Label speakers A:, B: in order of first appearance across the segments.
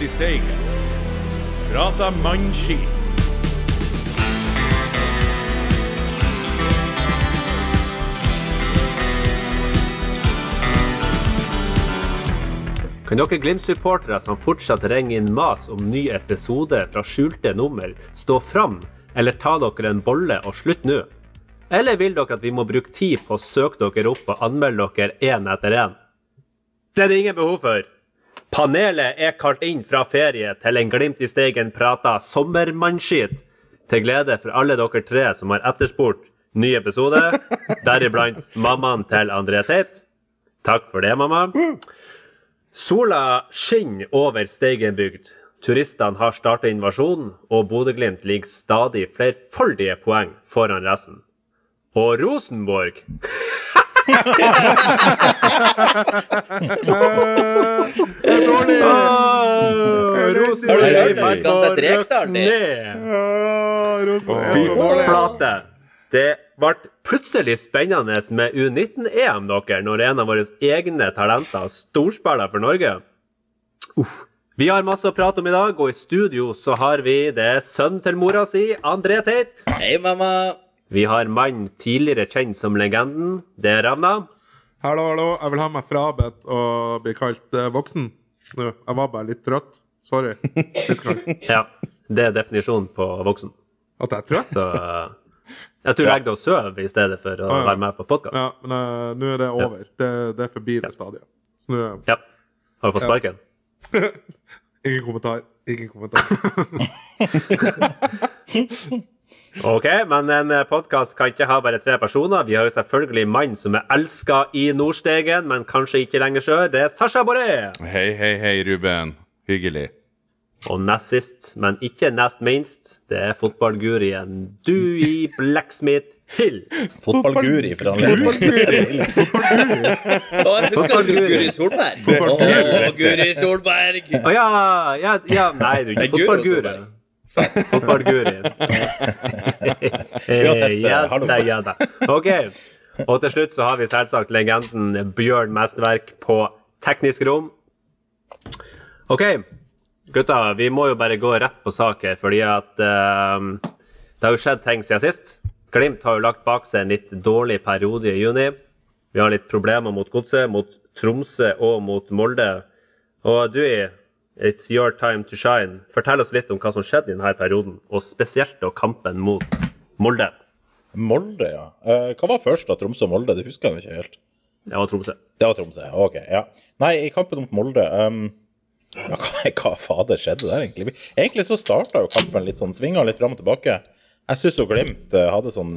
A: I Steigen. Prata mannskit.
B: Kan dere Glimt-supportere som fortsatt ringer inn mas om ny episode fra skjulte nummer, stå fram, eller ta dere en bolle og slutt nå? Eller vil dere at vi må bruke tid på å søke dere opp og anmelde dere én etter én? Det er det ingen behov for. Panelet er kalt inn fra ferie til en Glimt i Steigen prata sommermannskit, til glede for alle dere tre som har etterspurt ny episode, deriblant mammaen til André Teit. Takk for det, mamma. Sola skinner over Steigenbygd. Turistene har startet invasjonen, og Bodø-Glimt ligger stadig flerfoldige poeng foran resten. Og Rosenborg
C: dårlig!
B: Flate. Det ble plutselig spennende med U19-EM, dere, når en av våre egne talenter storspiller for Norge. Uff. Vi har masse å prate om i dag, og i studio så har vi det sønnen til mora si, André Teit.
D: Hei, mamma.
B: Vi har mannen tidligere kjent som legenden, det er Ravna.
C: Hallo, hallo. Jeg vil ha meg frabedt å bli kalt eh, voksen. Nå, jeg var bare litt trøtt. Sorry.
B: Ja, det er definisjonen på voksen.
C: At jeg er trøtt?
B: Så eh, jeg tror jeg legger deg og sover i stedet for å
C: Ah, ja.
B: være med på podkast.
C: Ja, men uh, nå er det over. Det, det er forbi det stadiet. Så nå
B: Ja. Har du fått sparken?
C: Ingen kommentar. Ingen kommentar.
B: Ok, men en podkast kan ikke ha bare tre personer. Vi har jo selvfølgelig mann som er elska i Nordstegen, men kanskje ikke lenger sør. Det er Sasha Boré.
A: Hei, hei, hei, Ruben. Hyggelig.
B: Og nest sist, men ikke nest minst, det er fotballgurien Dewey Blacksmith Hill.
D: Fotballguri for anledningen. Å, jeg husker du Guri Solberg? Å, Guri Solberg!
B: Å ja, ja, ja Nei, du er ikke
D: Guro
B: fotballguri. Fotballguri.
D: Uansett, eh,
B: ja da, ja da. OK. Og til slutt så har vi selvsagt legenden Bjørn Mesterverk på teknisk rom. OK, gutta, vi må jo bare gå rett på sak her, fordi at uh, det har jo skjedd ting siden sist. Glimt har jo lagt bak seg en litt dårlig periode i juni. Vi har litt problemer mot Godset, mot Tromsø og mot Molde. Og du, it's your time to shine. Fortell oss litt om hva som skjedde i denne perioden, og spesielt da kampen mot Molde.
D: Molde, ja. Eh, hva var først av Tromsø og Molde? Det husker jeg ikke helt.
B: Det var Tromsø.
D: Det var Tromsø, ok. ja. Nei, i kampen mot Molde um, ja, hva, hva fader skjedde der, egentlig? Egentlig så starta jo kampen litt sånn, svinga litt fram og tilbake. Jeg syns jo Glimt eh, hadde sånn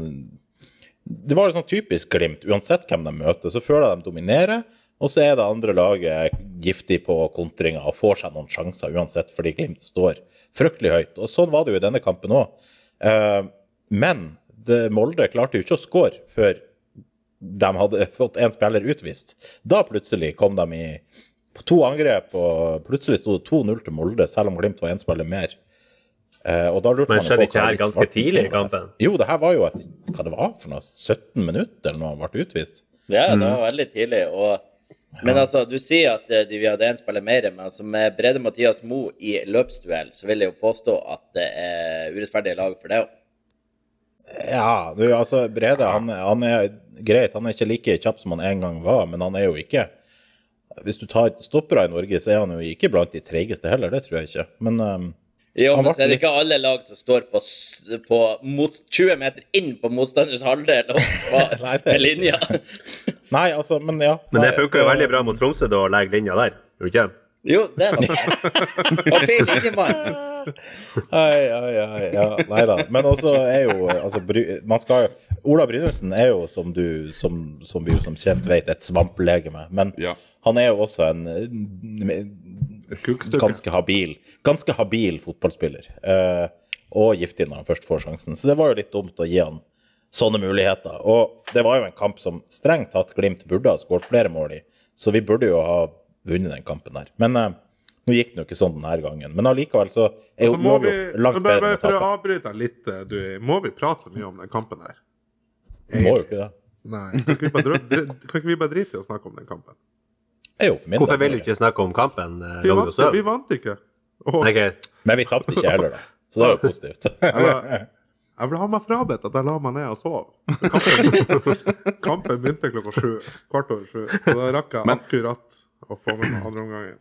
D: Det var sånn typisk Glimt. Uansett hvem de møter, så føler jeg de dominerer. Og så er det andre laget giftig på kontringer og får seg noen sjanser uansett, fordi Glimt står fryktelig høyt. Og sånn var det jo i denne kampen òg. men det, Molde klarte jo ikke å skåre før de hadde fått en spiller utvist. Da plutselig kom de i på to angrep, og plutselig sto det 2-0 til Molde, selv om Glimt var én spiller mer. Eh, og da lurte
B: Men skjedde ikke her ganske tidlig i kampen?
D: Jo, det her var jo et Hva det var for noe? 17 minutter eller noe han ble utvist?
E: Ja, det var veldig tidlig. Og, men altså, du sier at eh, de, vi hadde én spiller mer, men altså, med Brede Mathias Mo i løpsduell, så vil jeg jo påstå at det er urettferdige lag for deg òg.
D: Ja, du, altså Brede han, han er greit, han er ikke like kjapp som han en gang var, men han er jo ikke Hvis du tar stoppere i Norge, så er han jo ikke blant de treigeste heller, det tror jeg ikke. Men um,
E: Jo, men så er det ikke alle lag som står på, på mot, 20 meter inn på motstanders halvdel med linja.
D: Nei, altså, men ja.
B: Men det funka jo veldig bra mot Tromsø da å legge linja der, gjorde det ikke?
E: Jo, det var det. Og feil linjemann.
D: Ai, ai, ai, ja, nei da. Men også er jo altså, Bry- man skal jo Ola Brynildsen er jo, som du som, som vi jo som kjent vet, et svamplegeme. Men
A: Ja.
D: han er jo også en. Ganske habil Ganske habil fotballspiller. Eh, og giftig når han først får sjansen. Så det var jo litt dumt å gi han sånne muligheter. Og det var jo en kamp som strengt tatt Glimt burde ha skåret flere mål i, så vi burde jo ha vunnet den kampen der. Men eh, nå gikk det jo ikke sånn denne gangen. Men allikevel så er jo
C: Altså,
D: uavgjort langt bedre
C: bare for å avbryte deg litt, eh, du, må vi prate så mye om den kampen her?
D: Må jo ikke det.
C: Nei. Kan ikke vi bare, kan ikke vi bare drite i å snakke om den kampen?
D: Er jo mindre,
B: Hvorfor vil du ikke snakke om kampen? eh,
C: Vi vant, vi vant ikke.
B: Oh. Nei, okay.
D: Men vi tapte ikke heller, da. Så det var jo positivt.
C: jeg, vil, ha meg frabedt at jeg la meg ned og sov. Kampen, kampen begynte klokka sju. Kvart over sju. Så da rakk jeg
A: Men-
C: akkurat å få med meg andre omgangen.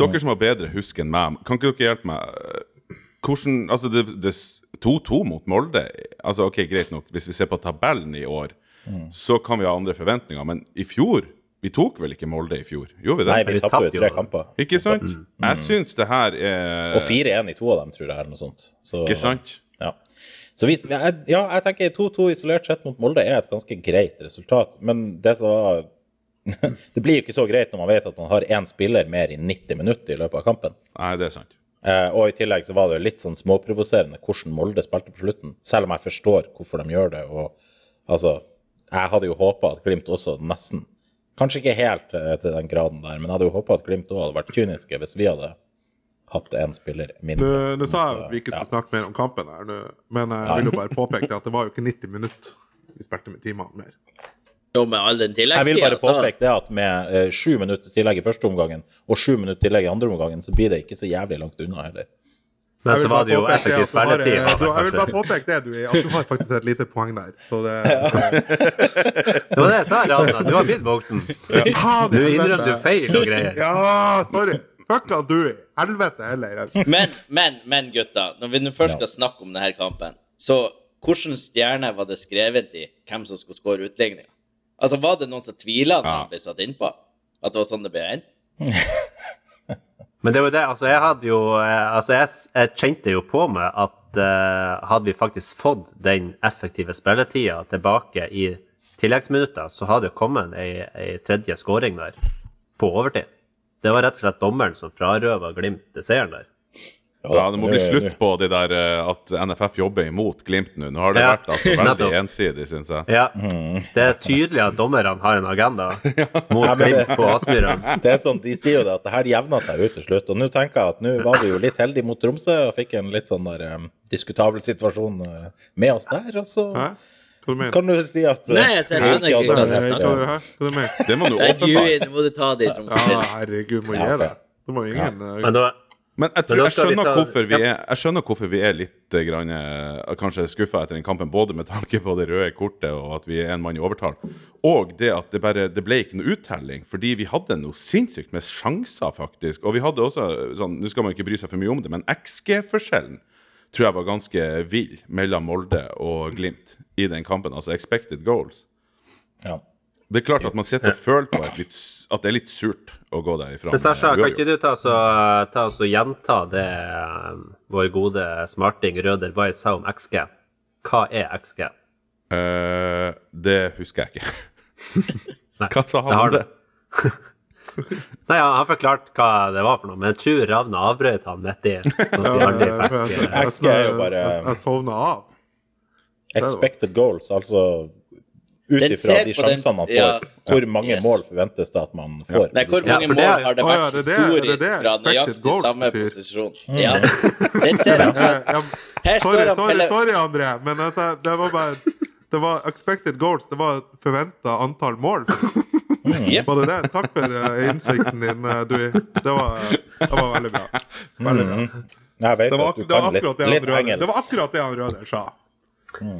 A: Dere som har bedre husk enn meg, kan ikke dere hjelpe meg? Hvordan Altså, det, det 2-2 mot Molde Altså, OK, greit nok, hvis vi ser på tabellen i år, så kan vi ha andre forventninger, men i fjor Vi tok vel ikke Molde i fjor? Gjorde vi det?
D: Nei, vi
B: Vi
D: tapte jo tre kamper.
A: Ikke sant? Jeg syns det her er
D: Og 4-1 i to av dem, tror jeg, eller noe sånt. Så,
A: Ikke sant?
D: Ja. Så vi, ja, jeg tenker 2-2 isolert sett mot Molde er et ganske greit resultat. Men det som var Det blir jo ikke så greit når man vet at man har én spiller mer i 90 minutter i løpet av kampen.
A: Nei, det er sant.
D: Eh, og i tillegg så var det litt sånn småprovoserende hvordan Molde spilte på slutten. Selv om jeg forstår hvorfor de gjør det. Og altså, jeg hadde jo håpa at Glimt også nesten Kanskje ikke helt eh, til den graden der, men jeg hadde jo håpa at Glimt òg hadde vært kyniske hvis vi hadde hatt én spiller mindre.
C: nå sa jeg at vi ikke skal snakke mer om kampen her, men jeg vil jo bare påpeke at det var jo ikke 90 minutter vi spilte med timene mer.
E: Jo, med all den
D: Jeg vil bare påpeke det at med eh, sju minutter tillegg i første omgangen og sju minutter tillegg i andre omgangen, så blir det ikke så jævlig langt unna heller.
B: Men så var det jo effektiv spilletid. Jeg,
C: Jeg vil bare påpeke det, du, at du har faktisk et lite poeng der. Så det
B: Det var det jeg sa, Rana. Du har blitt voksen. Du innrømte feil og greier.
C: Ja, sorry. Fucka du. Helvete heller.
E: Men, men, men gutta, når vi nå først skal snakke om denne kampen, så hvilken stjerne var det skrevet i hvem som skulle skåre utligninga? Altså, var det noen som tvila når han ble satt innpå? At det var sånn det ble endt?
B: Men det var det, altså jeg hadde jo eh, Altså jeg, jeg kjente jo på meg at uh, hadde vi faktisk fått den effektive spilletida tilbake i tilleggsminutter, så hadde det kommet ei, ei tredje skåring der på overtid. Det var rett og slett dommeren som frarøva Glimt seieren der.
A: Ja, det må bli slutt på det der eh, at NFF jobber imot Glimt nå. Nå har det
B: Ja,
A: vært altså veldig ensidig, syns jeg.
B: Ja, det er tydelig at dommerne har en agenda mot
D: Ja,
B: Glimt på Aspmyra.
D: Sånn, De sier jo det at det her jevna seg ut til slutt. Og nå tenker jeg at nå var vi jo litt heldige mot Tromsø og fikk en litt sånn der um, diskutabel situasjon eh, med oss der. Og så
C: Hæ? Hva du mener
D: kan du si at eh,
E: Nei, jeg
D: ser
E: ikke
C: Hva,
E: snakker om.
C: du mener
A: Det må du åpenbare.
E: Herregud, må du ta det i
C: Ja,
E: Tromsø.
C: herregud, må
D: gjøre
C: det. Det må ingen eh,
B: Men
A: jeg, tror, jeg, skjønner
B: ta-
A: hvorfor vi er, jeg skjønner hvorfor vi er litt eh, grann, eh, kanskje skuffa etter den kampen, både med tanke på det røde kortet og at vi er en mann i overtall, og det at det bare det ble ikke noe uttelling, fordi vi hadde noe sinnssykt med sjanser, faktisk. Og vi hadde også sånn, Nå skal man ikke bry seg for mye om det, men XG-forskjellen tror jeg var ganske vill mellom Molde og Glimt i den kampen, altså expected goals.
D: Ja.
A: Det er klart at man sitter og føler på et litt, at det er litt surt å gå derifra.
B: Men Sasha, kan ikke du ta, så, ta oss og gjenta det eh, vår gode smarting Røder Weiss sa om XG? Hva er XG?
A: Uh, det husker jeg ikke. Hva sa han om det?
B: Nei, han han forklarte hva det var for noe, men jeg tror Ravna avbrøt han midt i. Sånn at vi aldri fikk eh,
D: XG er jo bare-
C: Jeg, jeg sovna av.
D: Expected goals, altså ut ifra de sjansene man får,
E: ja.
D: hvor mange
E: Yes.
D: mål forventes det at man får?
E: Nei, hvor mange
B: ja, det-
E: mål har det
C: ja,
E: vært
C: det er det- det
E: historisk
C: det
E: fra
C: expected
E: nøyaktig samme
C: betyr.
E: posisjon? Ja. Den ser jeg.
C: Eh, sorry, sorry, sorry, André, men altså, det var bare Det var expected goals. Det var forventa antall mål.
E: Jep.
C: Var det det? Takk for eh, innsikten din, Dui. Det var, det var veldig bra. Veldig bra.
D: Jeg vet
C: Det var,
D: at du
C: det
D: kan litt, litt
C: engelsk. Det var akkurat det han Røder sa.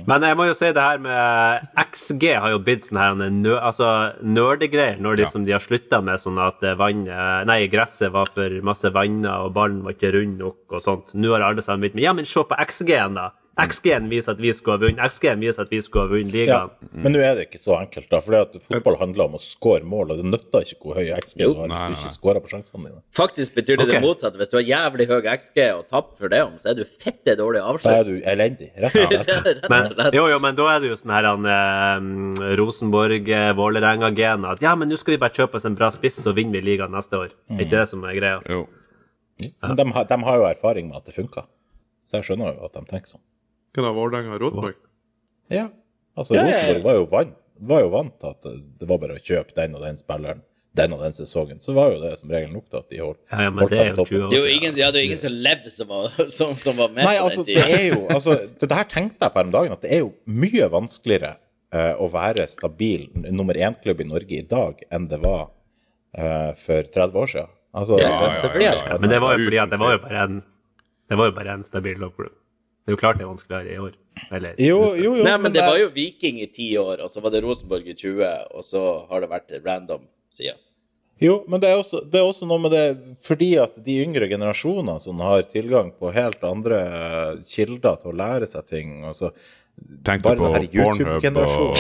B: Men jeg må jo si det her med XG har jo blitt sånn her nø, altså, nerdegreier når liksom de har slutta med sånn at vann, eh, nei, gresset var for masse vann og ballen var ikke rund nok og sånt. Nå har alle sammen begynt med ja, men se på XG-en, da. XG-en viser at vi skulle ha vunnet. XG-en viser at vi skulle ha vunnet
D: Ja,
B: ligaen.
D: men nå er det ikke så enkelt, da. For fotball handler om å score mål, og det nytter ikke hvor høy XG du har hvis du ikke skårer på sjansene dine.
E: Faktisk betyr det det motsatte. Hvis du har jævlig høy XG og tapper for det om, så er du fette dårlig
D: Da er du elendig, rett og slett.
B: Men, jo, jo, men da er det jo sånn her han, eh, Rosenborg, eh, at ja, men nå skal vi bare kjøpe oss en bra spiss, så vinner vi ligaen neste år. Er ikke det som er greia?
A: Jo.
D: Men de, har- de har jo erfaring med at det funker. Så jeg skjønner jo at de tenker sånn.
C: Hvem av Vålerenga og Rosenborg?
D: Ja. Altså,
E: Ja.
D: Rosenborg var jo vant, var jo vant til at det- det var bare å kjøpe den og den spilleren den og den sesongen. Så var jo det som regel nok til at de holdt,
B: Ja, ja,
D: holdt
B: det
D: seg på toppen.
E: Det er jo ingen, ja, det er ingen som lever som var, som, som var med
D: Nei,
E: på
D: altså,
E: den
D: det
E: tida.
D: er jo altså, det her tenkte jeg på her om dagen, at det er jo mye vanskeligere uh, å være stabil nummer én-klubb i Norge i dag enn det var uh, for 30 år siden. Altså,
E: Ja,
D: det-
A: ja, ja, ja.
B: Men det var jo fordi at det var jo bare en Det var jo bare en stabil loggroup. Det er jo klart det er vanskeligere i år. Eller
D: Jo, jo, jo.
E: Nei, men det var jo Viking i ti år, og så var det Rosenborg i 20, og så har det vært random siden.
D: Jo, men det er, også, det er også noe med det fordi at de yngre generasjonene som har tilgang på helt andre kilder til å lære seg ting altså,
A: Tenk
D: Bare
A: på Pornhub og.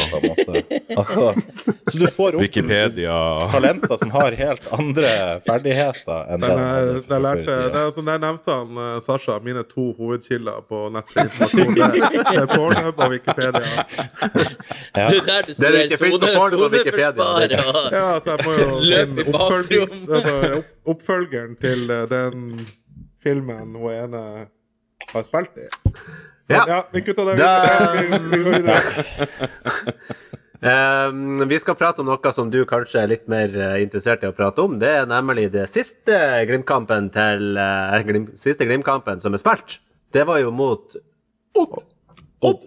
D: Altså, så du får opp
A: Wikipedia.
D: talenter som har helt andre ferdigheter enn
C: Den,
D: de
C: eh, der,
D: før i
C: lærte, det er altså, der nevnte han eh, Sasha mine to hovedkilder på nettet. Det, er Pornhub og Wikipedia.
D: Ja.
E: Det er der du
B: Det er ikke fint på Pornhub og Wikipedia.
C: Ja, så jeg må jo oppfølgings, altså, oppfølgeren til eh, den filmen hun ene har spilt i.
B: Ja.
C: Ja, vi kutter det. Vi, går videre.
B: Vi skal prate om noe som du kanskje er litt mer eh, interessert i å prate om. Det er nemlig det siste Glimt-kampen til eh, Glim, Siste Glimt-kampen som er spilt. Det var jo mot Odd.
D: Odd.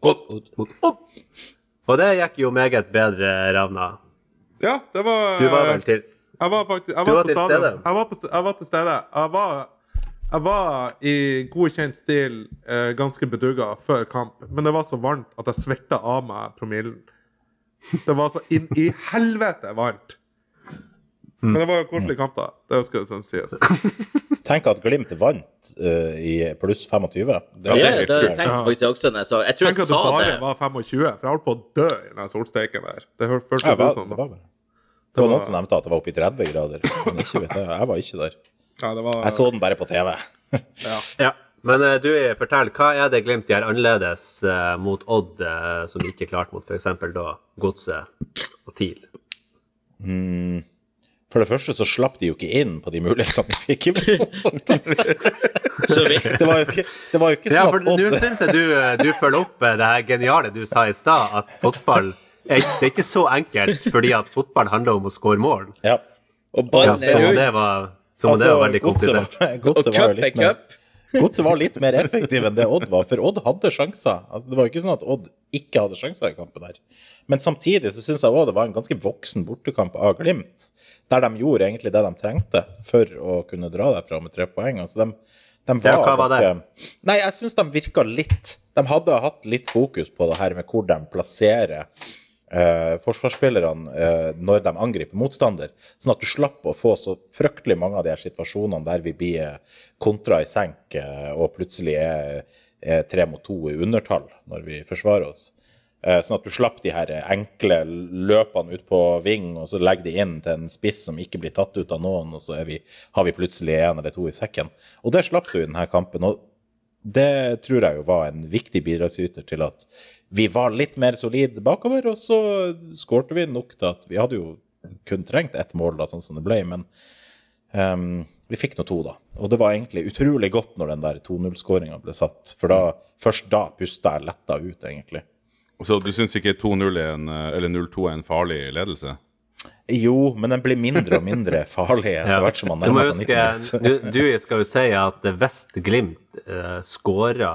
B: Odd. Odd. Og det gikk jo meget bedre, Ravna.
C: Ja, det var
B: Du var vel til
C: Jeg var faktisk jeg var
B: til stede?
C: Jeg var til stede. Jeg var, jeg var i god kjent stil eh, ganske bedugga før kamp, men det var så varmt at jeg svetta av meg promillen. Det var så inn i helvete varmt. Men det var jo koselig kamp, da. Det skal sånn sies.
D: Tenk at Glimt vant uh, i pluss 25. Det
A: Ja, det
E: det tenkte
A: sjukt.
E: jeg faktisk også så Jeg tror
C: Tenk
E: jeg
C: at det
E: Tenk
C: bare
E: det.
C: var 25, for jeg holdt på å dø i den solsteiken der. Det hør-
D: Ja,
C: føltes
D: det
C: ut
D: var,
C: som
D: det var, det. det var noen som nevnte at det var oppe i 30 grader. Men ikke jeg. jeg var ikke der.
C: Ja, det var
D: Jeg så den bare på TV.
B: Ja. Men eh, du, fortell, hva er det Glimt gjør annerledes eh, mot Odd, eh, som de ikke klarte mot f.eks. da Godset og TIL?
D: For det første så slapp de jo ikke inn på de mulighetene de fikk.
E: Så vidt.
D: Det var jo ikke, det var jo ikke
B: Ja,
D: sånn
B: for
D: at
B: nå syns jeg du, du følger opp det her geniale du sa i stad, at fotball er, det er ikke så enkelt fordi at fotball handler om å skåre mål.
D: Ja.
E: Og
B: Ja,
E: er ut.
B: Var, som om det var veldig komplisert.
D: Godset var
E: er
D: mer. Godset var litt mer effektiv enn det Odd var, for Odd hadde sjanser. Altså, det var jo ikke sånn at Odd ikke hadde sjanser i kampen der. Men samtidig så syns jeg òg det var en ganske voksen bortekamp av Glimt, der de gjorde egentlig det de trengte for å kunne dra derfra med tre poeng. Altså, de, de var,
B: Ja, hva var
D: det? Nei, jeg syns de virka litt De hadde hatt litt fokus på det her med hvor de plasserer eh, forsvarsspillerne eh, når de angriper motstander, sånn at du slapp å få så fryktelig mange av de her situasjonene der vi blir eh, kontra i senk eh, og plutselig er, er tre mot to i undertall når vi forsvarer oss. Eh, sånn at du slapp de her enkle løpene ut på ving, og så legger de inn til en spiss som ikke blir tatt ut av noen, og så vi, har vi plutselig en eller to i sekken. Og det slapp du i denne kampen. og det tror jeg jo var en viktig bidragsyter til at vi var litt mer solide bakover, og så skårte vi nok til at vi hadde jo kun trengt ett mål, da, sånn som det ble, men um, vi fikk nå to, da. Og det var egentlig utrolig godt når den der 2-0-skåringa ble satt, for da, først da pusta jeg letta ut, egentlig.
A: Så du syns ikke 2-0 er eh, eller 0-2 er en farlig ledelse?
D: Jo, men den blir mindre og mindre farlig etter
B: Ja.
D: hvert som man nærmer seg 90 minutter.
B: du, du skal jo si at Vest Glimt uh, skåra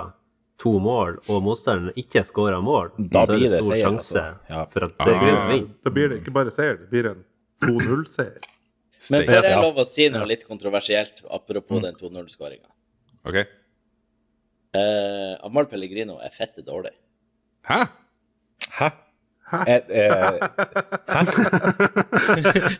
B: to mål, og motstanderen ikke skåra mål,
D: Da
B: så er
D: blir
B: det
D: det
B: stor
D: seier,
B: sjanse
D: altså. Ja.
B: for at det Glimt vinner.
C: Da blir det ikke bare seier, det blir en 2-0-seier.
E: Men får jeg lov å si noe litt kontroversielt apropos den 2-0-skåringa?
A: OK?
E: Uh, Amal Pellegrino er fette dårlig.
A: Hæ?
D: Hæ? Eh, eh,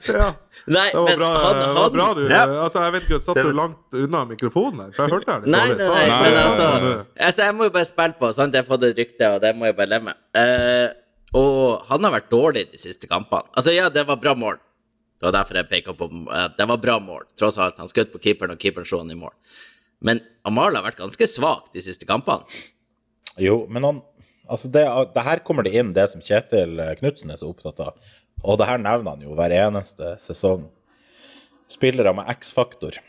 C: Ja,
E: Nei,
C: det var
E: men
C: bra,
E: han,
C: det var bra du
B: Ja.
C: Altså, jeg vet ikke, Satt du langt unna mikrofonen der? For jeg hørte det litt
E: Nei, nei, nei, men
A: Nei,
E: altså,
A: nei, nei.
E: altså Jeg må jo bare spille på, sant? Jeg har fått et rykte, og det må jeg bare leve med. Eh, og han har vært dårlig de siste kampene. Altså, ja, det var bra mål. Det var derfor jeg peka på at det var bra mål, tross alt. Han skjøt på keeperen, og keeperen slo han i mål. Men Amal har vært ganske svak de siste kampene.
D: Jo, men han Altså, det, det her kommer det inn det som Kjetil Knutsen er så opptatt av. Og det her nevner han jo hver eneste sesong. Spillere med X-faktor.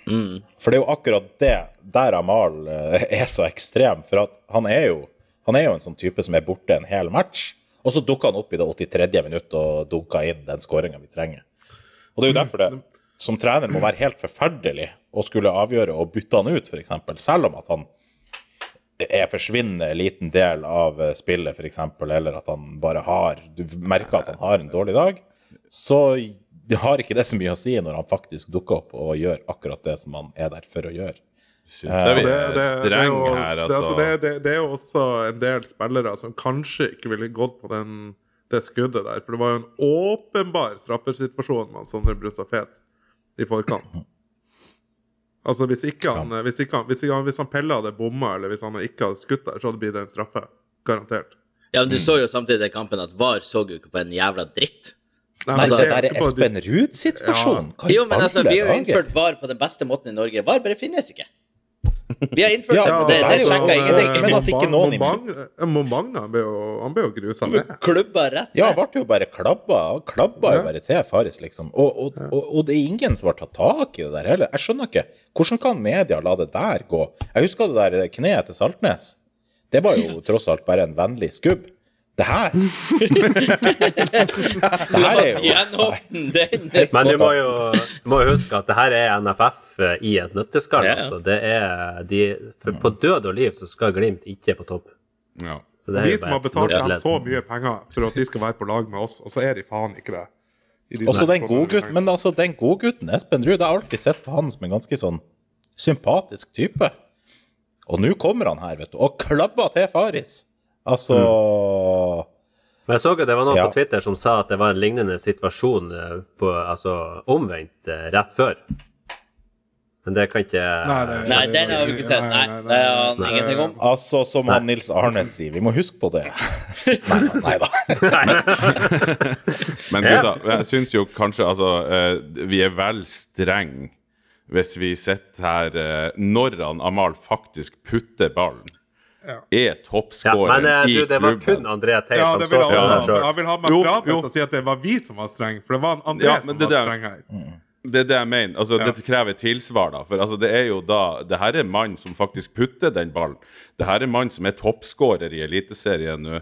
D: For det er jo akkurat det der Amal eh, er så ekstrem. For at han er jo Han er jo en sånn type som er borte en hel match, og så dukker han opp i det 83. minutt og dunker inn den skåringa vi trenger. Og det er jo derfor det som trener må være helt forferdelig å skulle avgjøre å bytte han ut, f.eks. Selv om at han er forsvinnende liten del av eh, spillet, f.eks., eller at han bare har Du merker at han har en dårlig dag, så har ikke det så mye å si når han faktisk dukker opp og gjør akkurat det som han er der for å gjøre.
A: Syns jeg vi
C: Det,
A: er
C: jo,
A: her, altså.
C: altså, det, det, det er jo også en del spillere som kanskje ikke ville gått på den, det skuddet der. For det var jo en åpenbar straffesituasjon med Sondre Brustad Fet i forkant. Altså Hvis ikke han, hvis ikke han, hvis ikke han, hvis han Pelle hadde bomma, eller hvis han ikke hadde skutt der, så hadde det blitt en straffe. Garantert.
E: Ja, men du så jo samtidig i den kampen at VAR så jo ikke på en jævla dritt.
D: Nei,
C: altså,
D: det der er Espen Ruud-situasjonen. Ja.
E: Jo, men altså, vi har jo innført VAR på den beste måten i Norge. VAR bare finnes ikke. Vi har innført
D: Ja,
E: det, det,
D: det
E: sjekka
D: men-
E: ingenting.
D: men at ikke noen
C: Momagna han ble jo, grusa ned.
E: Klubba rett
D: Ja,
E: ned.
D: han ble jo bare klabba. Han klabba jo
C: Ja.
D: bare til Faris, liksom. Og, og, og, og det er ingen som har tatt tak i det der heller. Jeg skjønner ikke. Hvordan kan media la det der gå? Jeg husker det der kneet til Saltnes. Det var jo tross alt bare en vennlig skubb. Det her Det her er jo
E: Gjenåpne den.
B: Men du må jo, du må jo huske at det her er NFF i et nøtteskall.
E: Ja, ja.
B: Altså. Det er de, for på død og liv så skal Glimt ikke på topp.
A: Ja.
B: Så det er
C: Vi som har betalt
B: et
C: dem så mye penger for at de skal være på lag med oss, og så er de faen ikke det. De
D: Også den godgutten, men altså, den godgutten Espen Ruud, jeg har alltid sett på han som en ganske sånn sympatisk type. Og nå kommer han her, vet du, og klabber til Faris. Altså
B: Men jeg så jo det var noen
D: Ja.
B: på Twitter som sa at det var en lignende situasjon eh, på, altså, omvendt eh, rett før. Men det kan ikke
C: Nei, det-
E: Nei, den har vi ikke sett. Nei, det har han
B: nei.
E: ingenting om.
D: Altså, som han Nils Arne sier, vi må huske på det. Nei, nei da.
A: Men gutta, jeg syns jo kanskje altså eh, Vi er vel streng hvis vi sitter her når han Amal faktisk putter ballen.
C: Ja.
A: Er
B: Ja,
A: toppskåreren
B: men eh,
A: i
B: du, det var kun André Teit
C: Ja,
B: som
C: det vil
B: står for
C: også
B: sjøl.
C: Jeg vil ha meg frabedt å si at det var vi som var strenge, for det var André
A: Ja,
C: som
A: det
C: var
A: der-
C: streng her.
A: Det er det jeg mener. Altså,
C: Ja.
A: Dette krever tilsvar, da. For altså, det er jo da Det her er mannen mann som faktisk putter den ballen. Det her er mannen mann som er toppskårer i Eliteserien nå.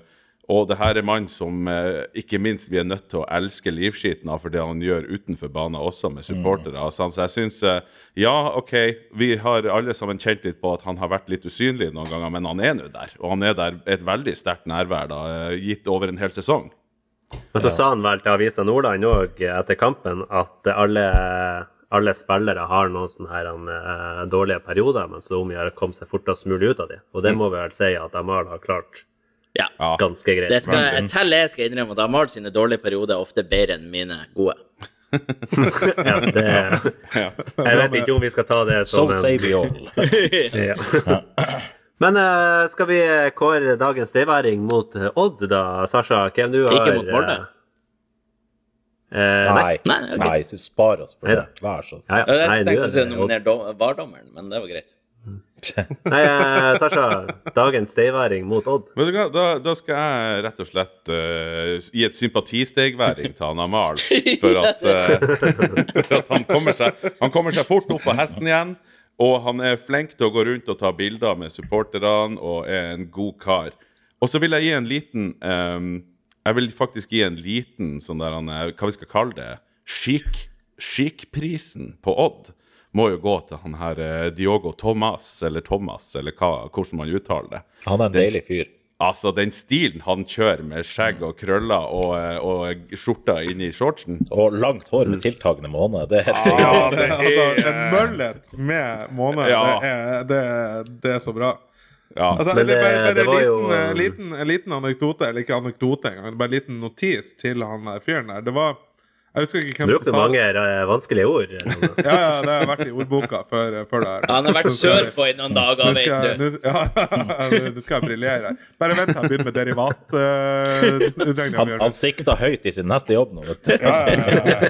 A: Og det her er mann som eh, ikke minst vi er nødt til å elske livskiten av for det han gjør utenfor banen også, med supportere. Altså, så jeg syns eh, Ja, OK, vi har alle sammen kjent litt på at han har vært litt usynlig noen ganger, men han er nå der. Og han er der et veldig sterkt nærvær, da, eh, gitt over en hel sesong.
B: Men så sa han vel til Avisa Nordland òg etter kampen at alle, alle spillere har noen sånne her, eh, dårlige perioder, men så om å gjøre å komme seg fortest mulig ut av dem. Og det må vi vel si at Amal har klart
E: Ja.
A: Ja.
B: ganske greit.
E: Det skal, jeg til jeg skal innrømme at Amal sine dårlige perioder er ofte bedre enn mine gode.
B: Ja, det, jeg vet ikke om vi skal ta det som en
D: say we all.
B: Ja. Men eh, skal vi kåre dagens deværing mot eh, Odd, da, Sasha? Hvem du har
E: Ikke mot Molde?
B: eh, eh, nei.
D: Nei,
E: okay.
D: nei, spar oss for
B: Neida.
D: det. Vær så snill.
B: ja.
E: Jeg tenkte å
B: er
E: si nominere VAR-dommeren, men det var greit.
B: Nei, eh, Sasha. Dagens stayværing mot Odd.
A: Men da, da skal jeg rett og slett uh, gi et sympatistegværing til han Amal. For at, eh, for at han, kommer seg, han kommer seg fort opp på hesten igjen. Og han er flink til å gå rundt og ta bilder med supporterne og er en god kar. Og så vil jeg gi en liten um, Jeg vil faktisk gi en liten sånn der han, Hva vi skal kalle det? Skikkprisen Chic-prisen på Odd må jo gå til han her eh, Diogo Thomas, eller Thomas, eller hva, hvordan man uttaler det.
D: Han er en deilig fyr.
A: Altså, den stilen han kjører med skjegg og krøller og, eh, og skjorta inni shortsen
D: Og langt hår med tiltagende måne. Det er
C: Ja,
A: Ja,
C: det, altså, en møllet med måne,
A: Ja.
C: det, er, det, det er så bra.
A: Ja.
C: Altså,
B: Men
C: eller
B: det-
C: bare, bare
B: det var
C: en
B: jo,
C: liten,
B: um,
C: liten, en liten anekdote, eller ikke anekdote engang, bare en liten notis til han der fyren der. Det var Jeg husker ikke hvem
B: Brukte
C: som sa
B: mange
C: Brukte
B: mange vanskelige ord.
C: Ja, ja, det har vært i ordboka før, før det her.
E: Han har vært sørpå i noen dager, vet du.
C: nå- ja, nå skal jeg briljere her. Bare vent til jeg begynner med derivat. Uh,
D: Han, han sikta høyt i sin neste jobb nå, vet du.
C: ja, ja, ja, ja.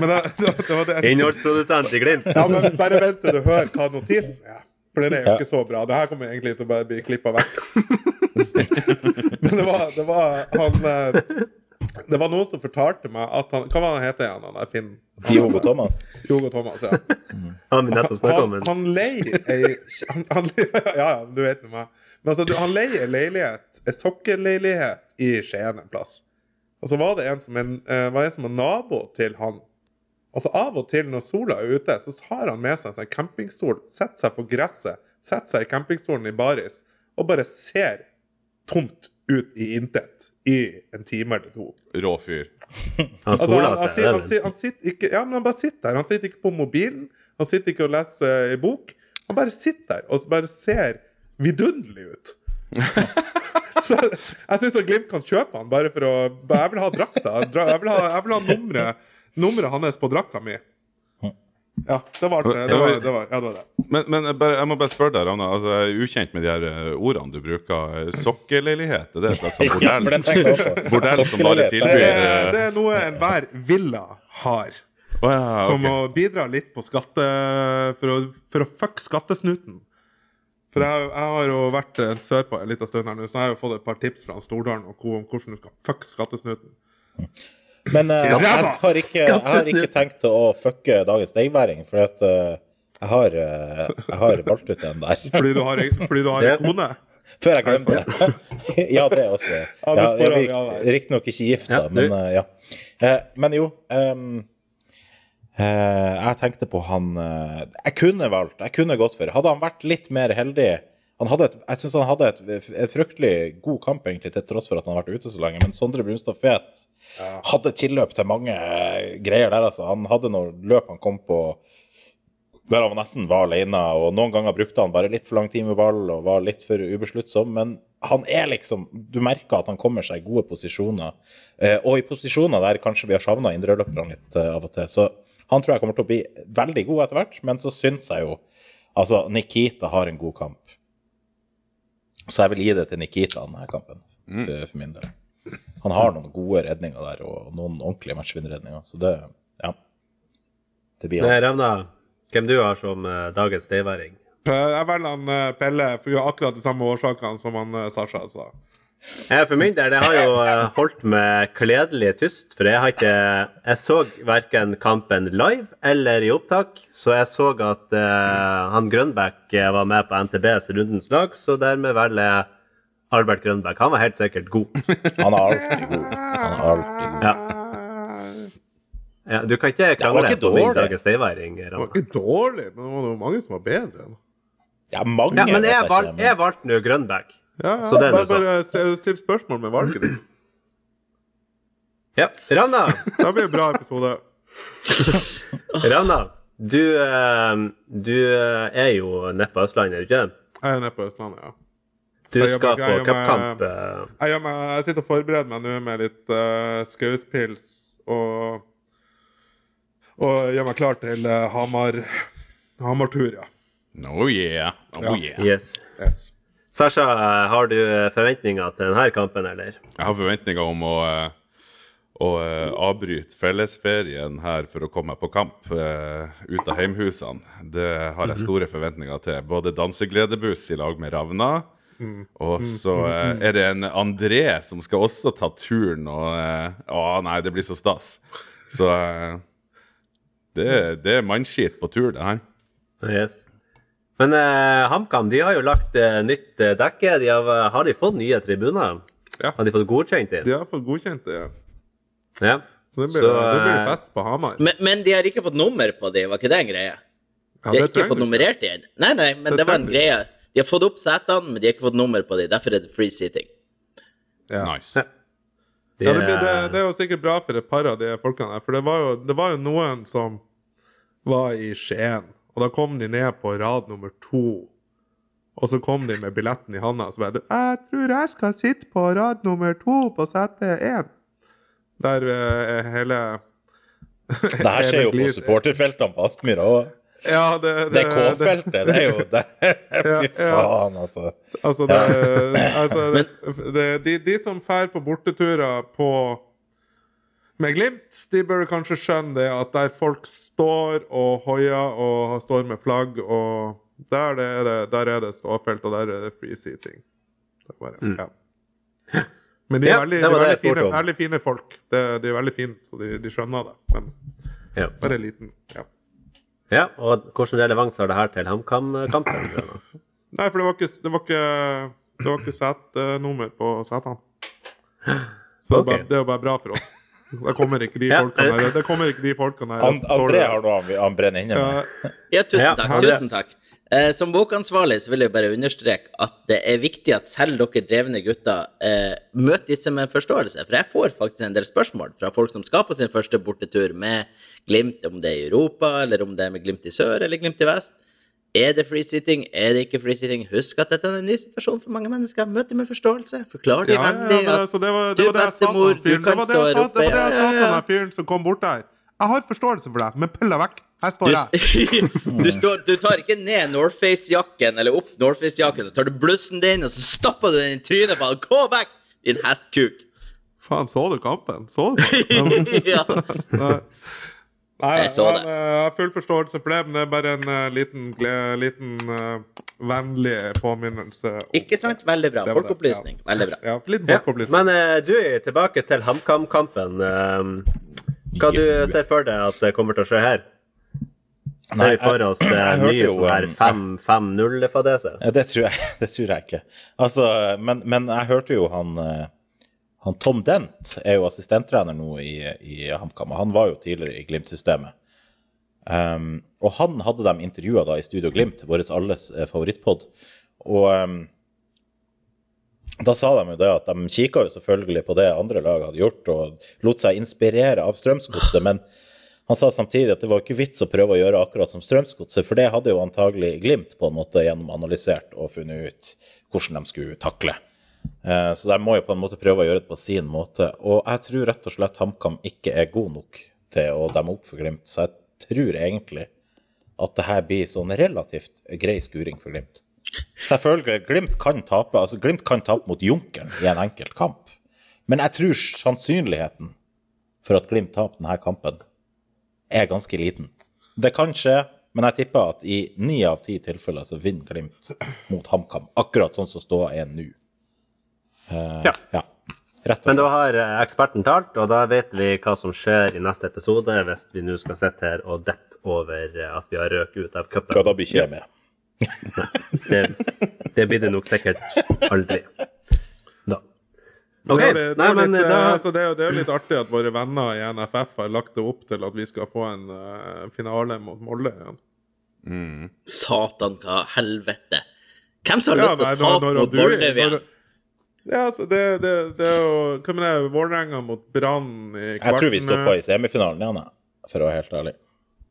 C: Men det, det, det var det
B: Innholdsprodusent i Glimt.
C: Ja, men bare vent til du hører hva notisen er. For den er jo ikke så bra. Det her kommer egentlig til å bare bli klippa vekk. Men det var, det var han eh, Det var noen som fortalte meg at han Hva var han heter igjen, han der Finn?
D: Diogo Thomas.
C: Jogo Thomas, ja.
B: Han vi nettopp snakka om.
C: Han, han leier ei han, han, Ja, ja, du vet meg. Men altså, han leier leilighet, ei sokkelleilighet i Skien en plass. Og så var det en som, en, eh, var en som var nabo til han. Og så av og til når sola er ute, så har han med seg en sånn campingstol, setter seg på gresset, setter seg i campingstolen i baris og bare ser tomt ut i intet i en time eller to.
A: Rå fyr.
B: Han
C: Altså, han, han,
B: seg.
C: sitter- han, sitter- han sitter ikke Ja, men han bare sitter der. Han sitter ikke på mobilen. Han sitter ikke og leser ei bok. Han bare sitter der og bare ser vidunderlig ut. Så jeg syns Glimt kan kjøpe han bare for å Jeg vil ha drakta. Jeg vil ha, jeg vil ha nummeret, nummeret hans på drakta mi. Ja, det var det. det, var, det, var, ja, det, var det.
A: Men, men jeg, bare, jeg må bare spørre deg, Ravna. Altså, jeg er ukjent med de her eh, ordene du bruker. Sokkeleilighet? Er det et slags sånn
D: Ja,
A: bordell?
D: også.
A: Bordell som bare tilbyr
C: er,
A: eh,
C: det er noe enhver villa har.
A: Oh, ja,
C: Som
A: ok.
C: å bidra litt på skatte... For å, for å fuck skattesnuten. For jeg, jeg har jo vært eh, sørpå en liten stund her nå, så jeg har jo fått et par tips fra Stordalen om hvordan du skal fuck skattesnuten.
D: Men
B: uh,
D: jeg, har ikke, jeg har ikke tenkt å fucke dagens deigværing, for at uh, jeg, har, uh, jeg har valgt ut en der.
C: Fordi du har, fordi du har en kone.
D: Før jeg glemte det. ja, det også.
C: Ja, av
D: er riktignok ikke gift, da, men ja. Eh, men jo Um, eh, Jeg tenkte på han Jeg kunne valgt, jeg kunne gått for Hadde han vært litt mer heldig han hadde et, Jeg syns han hadde et, et fryktelig god kamp, egentlig, til tross for at han har vært ute så lenge. Men Sondre Brunstad Fet hadde tilløp til mange eh, greier der, altså. Han hadde noen løp han kom på der han nesten var alene, og noen ganger brukte han bare litt for lang tid med ball og var litt for ubesluttsom, men han er liksom Du merker at han kommer seg i gode posisjoner, eh, og i posisjoner der kanskje vi har savna indreløperne litt eh, av og til. Så han tror jeg kommer til å bli veldig god etter hvert, men så syns jeg jo Altså, Nikita har en god kamp. Så jeg vil gi det til Nikita denne kampen, for, for min del. Han har noen gode redninger der, og noen ordentlige matchvinnerredninger, så det Ja. Det blir han.
B: Ravna, hvem du har som eh, dagens steiværing?
C: Jeg velger han eh, Pelle for akkurat de samme årsakene som han eh, Sasha sa.
B: Jeg for min del, jeg har jo eh, holdt meg kledelig tyst, for jeg har ikke Jeg så verken kampen live eller i opptak, så jeg så at uh, han Grønbæk eh, var med på NTBs rundens lag, så dermed velger jeg Albert Grønbæk. Han var helt sikkert god.
D: Han er alltid god. Han er alltid god.
B: Ja. Ja, du kan ikke krangle
D: ikke
B: på min dagens steiværing.
C: Det var ikke dårlig, men det var mange som var bedre.
D: Ja, mange
B: Ja, men jeg,
D: jeg
B: valg, jeg valgte nå Grønbæk.
C: Ja, ja,
B: Så det er
C: bare, bare still spørsmål med valget ditt.
B: Ja, Ravna,
C: Det blir en bra episode.
B: Ravna du, eh, du eh, er jo nede på Østlandet, er du ikke?
C: Jeg er nede på Østlandet, ja.
B: Du
C: Jeg
B: skal
C: jobber-
B: på cupkamp.
C: Jeg, Jeg, jeg sitter og forbereder meg nå med litt uh, skauspils og Og gjør meg klar til uh, Hamar Hamar-tur, ja.
A: Oh yeah. Oh
C: Ja.
A: yeah.
B: Yes.
C: Yes.
B: Sasha, eh, har du forventninger til denne kampen, eller?
A: Jeg har forventninger om å, eh, å eh, avbryte fellesferien her for å komme meg på kamp eh, ut av heimhusene. Det har jeg store forventninger til. Både dansegledebuss i lag med Ravna. Og så eh, er det en André som skal også ta turen, og eh, Å nei, det blir så stas. Så eh, det, det er mannskit på tur, det her.
B: Yes. Men eh, HamKam de har jo lagt eh, nytt eh, dekke. De har, har de fått nye tribuner?
C: Ja.
B: Har de fått godkjent
C: De har fått godkjent det, ja.
B: Ja.
C: Så det blir,
B: Så,
C: det blir
B: eh,
C: fest på Hamar.
E: Men, men de har ikke fått nummer på de, var ikke det en greie?
C: Ja,
E: De har ikke fått nummerert dem? Nei, nei, men
C: Det
E: det var en greie. De har fått opp setene, men de har ikke fått nummer på dem. Derfor er det free seating.
C: Ja.
A: Nice.
B: Det,
C: Ja, det, blir, det,
B: eh,
C: det er jo sikkert bra for et par av de folkene der. For det var, jo, det var jo noen som var i Skien, og da kom de ned på rad nummer to. Og så kom de med billetten i handa, og så bare 'Jeg tror jeg skal sitte på rad nummer to på sete én'. Der eh, er hele
D: Det her skjer jo på supporterfeltene på Aspmyra òg.
C: Ja, det,
D: Det K-feltet, det er jo det. Fy faen, altså.
C: Altså, det, altså det, det, de, de som drar på borteturer på med Glimt, de bør kanskje skjønne det at der folk står og hoier og står med flagg, og der, det er, det, der er det ståfelt, og der er det free seating. Det bare, ja. Men de er
B: Ja,
C: veldig, de er veldig, fine, veldig fine folk. De, de er veldig fine, så de, de skjønner det. Men
B: ja.
C: bare liten. Ja.
B: ja, og hvilken relevans har det her til HamKam-kampen?
C: Nei, for det var ikke, det var ikke, det var ikke setnummer på setene. Så det, er bare, det er jo bare bra for oss. Det kommer ikke de folkene her. Det kommer ikke de folkene her.
D: An André har noe han, han brenner inne med.
C: Ja,
E: Ja, tusen takk. tusen takk. Eh, som bokansvarlig så vil jeg bare understreke at det er viktig at selv dere drevne gutter eh, møter disse med forståelse. For jeg får faktisk en del spørsmål fra folk som skal på sin første bortetur med Glimt, om det er i Europa, eller om det er med Glimt i sør eller Glimt i vest. Er det freesitting? Er det ikke freesitting? Husk at dette er en ny situasjon for mange mennesker. Møt dem med forståelse. Forklar dem
C: ja,
E: vennlig
C: ja,
E: at
C: det var
E: du,
C: det, var
E: bestemor, du kan stå her
C: oppe. det var det jeg sa til den fyren som kom bort der. Jeg har forståelse for deg, men pill deg vekk. Her står jeg.
E: du, står, du tar ikke ned Northface-jakken eller opp Northface-jakken, så tar du blussen din, og så stapper du den i trynet på han. Gå vekk, din hestkuk!
C: Faen, så du kampen? Så du kampen?
E: ja.
C: Nei.
E: Jeg så
C: men,
E: det.
C: eh, Jeg har full forståelse for det, men det er bare en uh, liten, liten uh, vennlig påminnelse.
E: Ikke sant? Veldig bra. Folkeopplysning. Ja. Veldig bra.
C: Ja, liten
B: Ja. Men uh, du, tilbake til HamKam-kampen. Eh, hva du ser for deg at det kommer til å skje her? Ser
D: Nei,
B: vi for oss
D: jeg hørte
B: nye
D: jo,
B: sånn her
D: um,
B: 5-0-fadese?
D: Ja, det tror jeg, det tror jeg ikke. Altså, men, men jeg hørte jo han, han Tom Dent er jo assistenttrener nå i, i HamKam. og Han var jo tidligere i Glimt-systemet. Um, og han hadde dem intervjua i Studio Glimt, vår alles eh, favorittpod. Og um, da sa de jo det at de kikka jo selvfølgelig på det andre lag hadde gjort, og lot seg inspirere av Strømsgodset, men han sa samtidig at det var ikke vits å prøve å gjøre akkurat som Strømsgodset, for det hadde jo antagelig Glimt på en måte gjennomanalysert og funnet ut hvordan de skulle takle. Eh, Så de må jo på en måte prøve å gjøre det på sin måte. Og jeg tror rett og slett HamKam ikke er god nok til å demme opp for Glimt, så jeg tror egentlig at det her blir sånn relativt grei skuring for Glimt. Selvfølgelig, Glimt kan tape altså Glimt kan tape mot Junkeren i en enkelt kamp, men jeg tror sannsynligheten for at Glimt taper denne kampen, er ganske liten. Det kan skje, men jeg tipper at i ni av ti tilfeller så vinner Glimt mot HamKam, akkurat sånn som ståa er nå. Eh,
B: Ja.
D: ja. Rett og
B: Men da har eh, eksperten talt, og da vet vi hva som skjer i neste episode hvis vi nå skal sitte her og deppe over eh, at vi har røket ut av
D: Ja, da blir ikke jeg med.
B: Det, det blir det nok sikkert aldri. Da. OK.
C: Det
B: Nei, men
C: litt,
B: da
C: altså, det, er, jo- litt artig at våre venner i NFF har lagt det opp til at vi skal få en uh, finale mot Molde igjen.
E: Satan, hva helvete. Hvem som har
C: Ja,
E: lyst til å tape mot Molde
C: når-? Ja, altså, det, det, det er jo Hva med det? Vålerenga mot Brann i
D: Jeg tror vi
C: stoppa
D: i semifinalen igjen, jeg, for å være helt ærlig.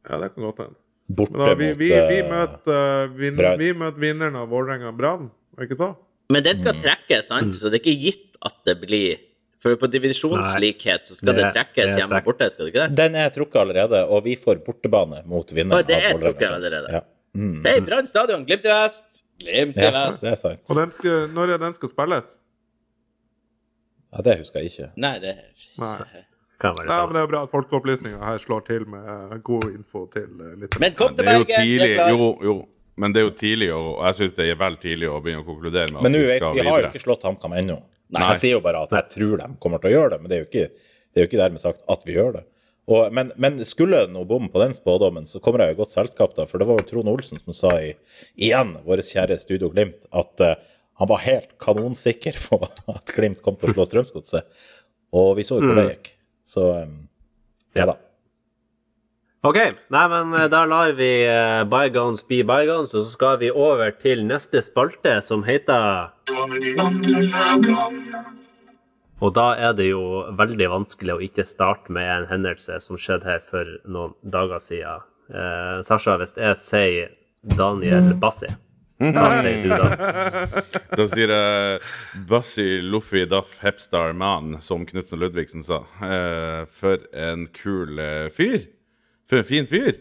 C: Ja, det kan godt hende.
D: Borte
C: Men da, vi, vi, vi,
D: eh,
C: møter, uh, vin,
D: Brann.
C: vi møter vinneren av Vålerenga-Brann, var ikke så?
E: Men den
B: Mm.
E: skal trekkes, sant? Så det er ikke gitt at det blir For på divisjonslikhet så skal det,
B: Det- det
E: trekkes hjemme og
B: trekk.
E: borte, skal det ikke det?
D: Den er trukket allerede, og vi får bortebane mot vinneren
E: av Vålerenga. det er trukket allerede.
D: Ja. Mm.
E: Hei, Brann stadion, Glimt i vest! Glimt i
D: ja,
E: vest.
D: det er sant.
C: Og den skal, når er den skal spilles?
D: Ja, det husker jeg ikke.
E: Nei, det
C: Nei.
B: kan være
C: Ja, men det er bra at Folkeopplysninga her slår til med god info til eh, litt
E: Men kom til
A: Det er jo
E: Bergen!
A: tidlig,
E: er klar.
A: jo, jo. Men det er jo tidlig, og jeg syns det er vel tidlig å begynne å konkludere med at
D: Men nå
A: vi
D: vet
A: skal
D: vi har jo
A: videre.
D: ikke slått HamKam ennå.
A: Nei.
D: Jeg sier jo bare at jeg tror de kommer til å gjøre det, men det er jo ikke, det er jo ikke dermed sagt at vi gjør det. Og, men, men skulle noe bom på den spådommen, så kommer jeg i godt selskap, da. For det var jo Trond Olsen som sa i, igjen, vår kjære Studio Glimt, at eh, han var helt kanonsikker på at Glimt kom til å slå Strømsgodset. Og vi så jo hvor det gikk. Så um, ja da.
B: OK. Nei, men eh, da lar vi eh, bygones be bygones, og så skal vi over til neste spalte, som heter Og da er det jo veldig vanskelig å ikke starte med en hendelse som skjedde her for noen dager siden. Eh, Sasha, hvis jeg sier Daniel Bassi, hva sier du da?
A: Da sier jeg Bassi Luffi Duff Hepstar Man, som Knutsen Ludvigsen sa. Eh, for en kul eh, fyr. For en fin fyr.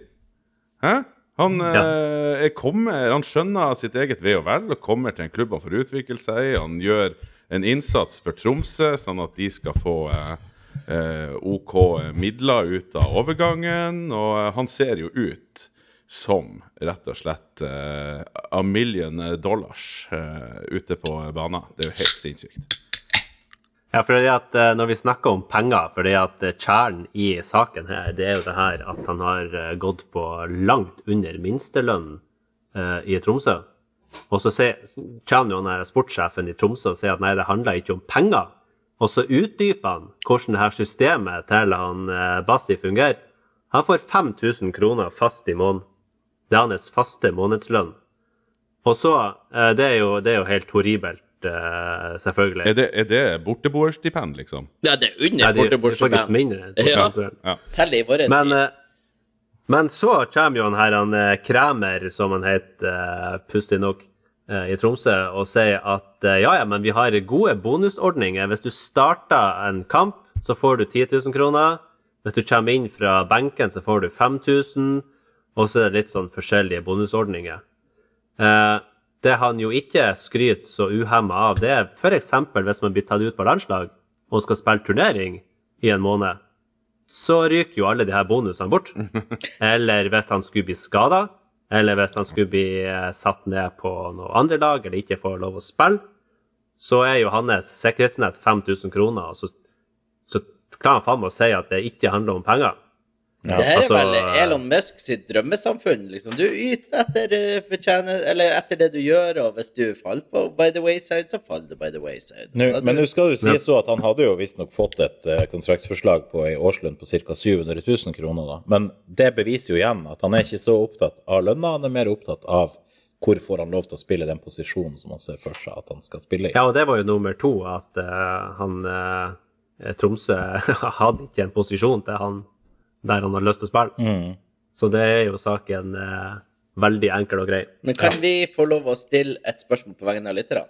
A: Hæ? Han, eh, er kommer, han skjønner sitt eget ve og vel og kommer til en klubb han får utvikle seg i. Han gjør en innsats for Tromsø, sånn at de skal få eh, eh, OK midler ut av overgangen. Og eh, han ser jo ut som rett og slett uh, a million dollars uh, ute på banen. Det er jo helt sinnssykt.
B: Ja, fordi at uh, Når vi snakker om penger, fordi at eh, kjernen i saken her, det er jo det her at han har eh, gått på langt under minstelønnen i Tromsø. Og så kommer jo han her sportssjefen i Tromsø og sier at nei, det handler ikke om penger. og så utdyper han hvordan det her systemet til han eh, Bassi fungerer. Han får 5000 kroner fast i måneden. Det er hans faste månedslønn. Og så eh, Det er jo, det er jo helt horribelt, eh, selvfølgelig.
A: Er det, er det borteboerstipend, liksom?
E: Ja, det er
B: Nei,
E: under
B: det er faktisk mindre.
E: Ja.
A: Ja.
E: Selv i vår
B: Men,
E: tid.
B: eh, men så kommer jo han her, han Kræmer, som han heter, pussig nok, i Tromsø, og sier at ja, ja, men vi har gode bonusordninger. Hvis du starter en kamp, så får du 10 000 kroner. Hvis du kommer inn fra benken, så får du 5000. Og så er det litt sånn forskjellige bonusordninger. Eh, det han jo ikke skryter så uhemma av, det er f.eks. hvis man blir tatt ut på landslag og skal spille turnering i en måned så ryker jo alle de her bonusene bort. Eller hvis han skulle bli skada, eller hvis han skulle bli eh, satt ned på noe andre lag, eller ikke får lov å spille, så er jo hans sikkerhetsnett 5000 kroner, og så, så klarer han faen meg å si at det ikke handler om penger.
E: Det her
B: altså-
E: er vel Elon Musk sitt drømmesamfunn. liksom. Du yter etter, fortjener, eller etter det du gjør, og hvis du faller på by the wayside, så faller du by the wayside.
D: Nå, men nå skal du si så at han hadde jo visstnok fått et eh, kontraktsforslag på ei årslønn på ca. 700 000 kroner. da. Men det beviser jo igjen at han er ikke så opptatt av lønna, han er mer opptatt av hvor får han lov til å spille den posisjonen som han ser for seg at han skal spille i.
B: Ja, og det var jo nummer to, at uh, han uh, Tromsø hadde ikke en posisjon til han der han har lyst til å spille.
D: Mm.
B: Så det er jo saken eh, veldig enkel og grei.
E: Men kan vi få lov å stille et spørsmål på vegne av lytterne?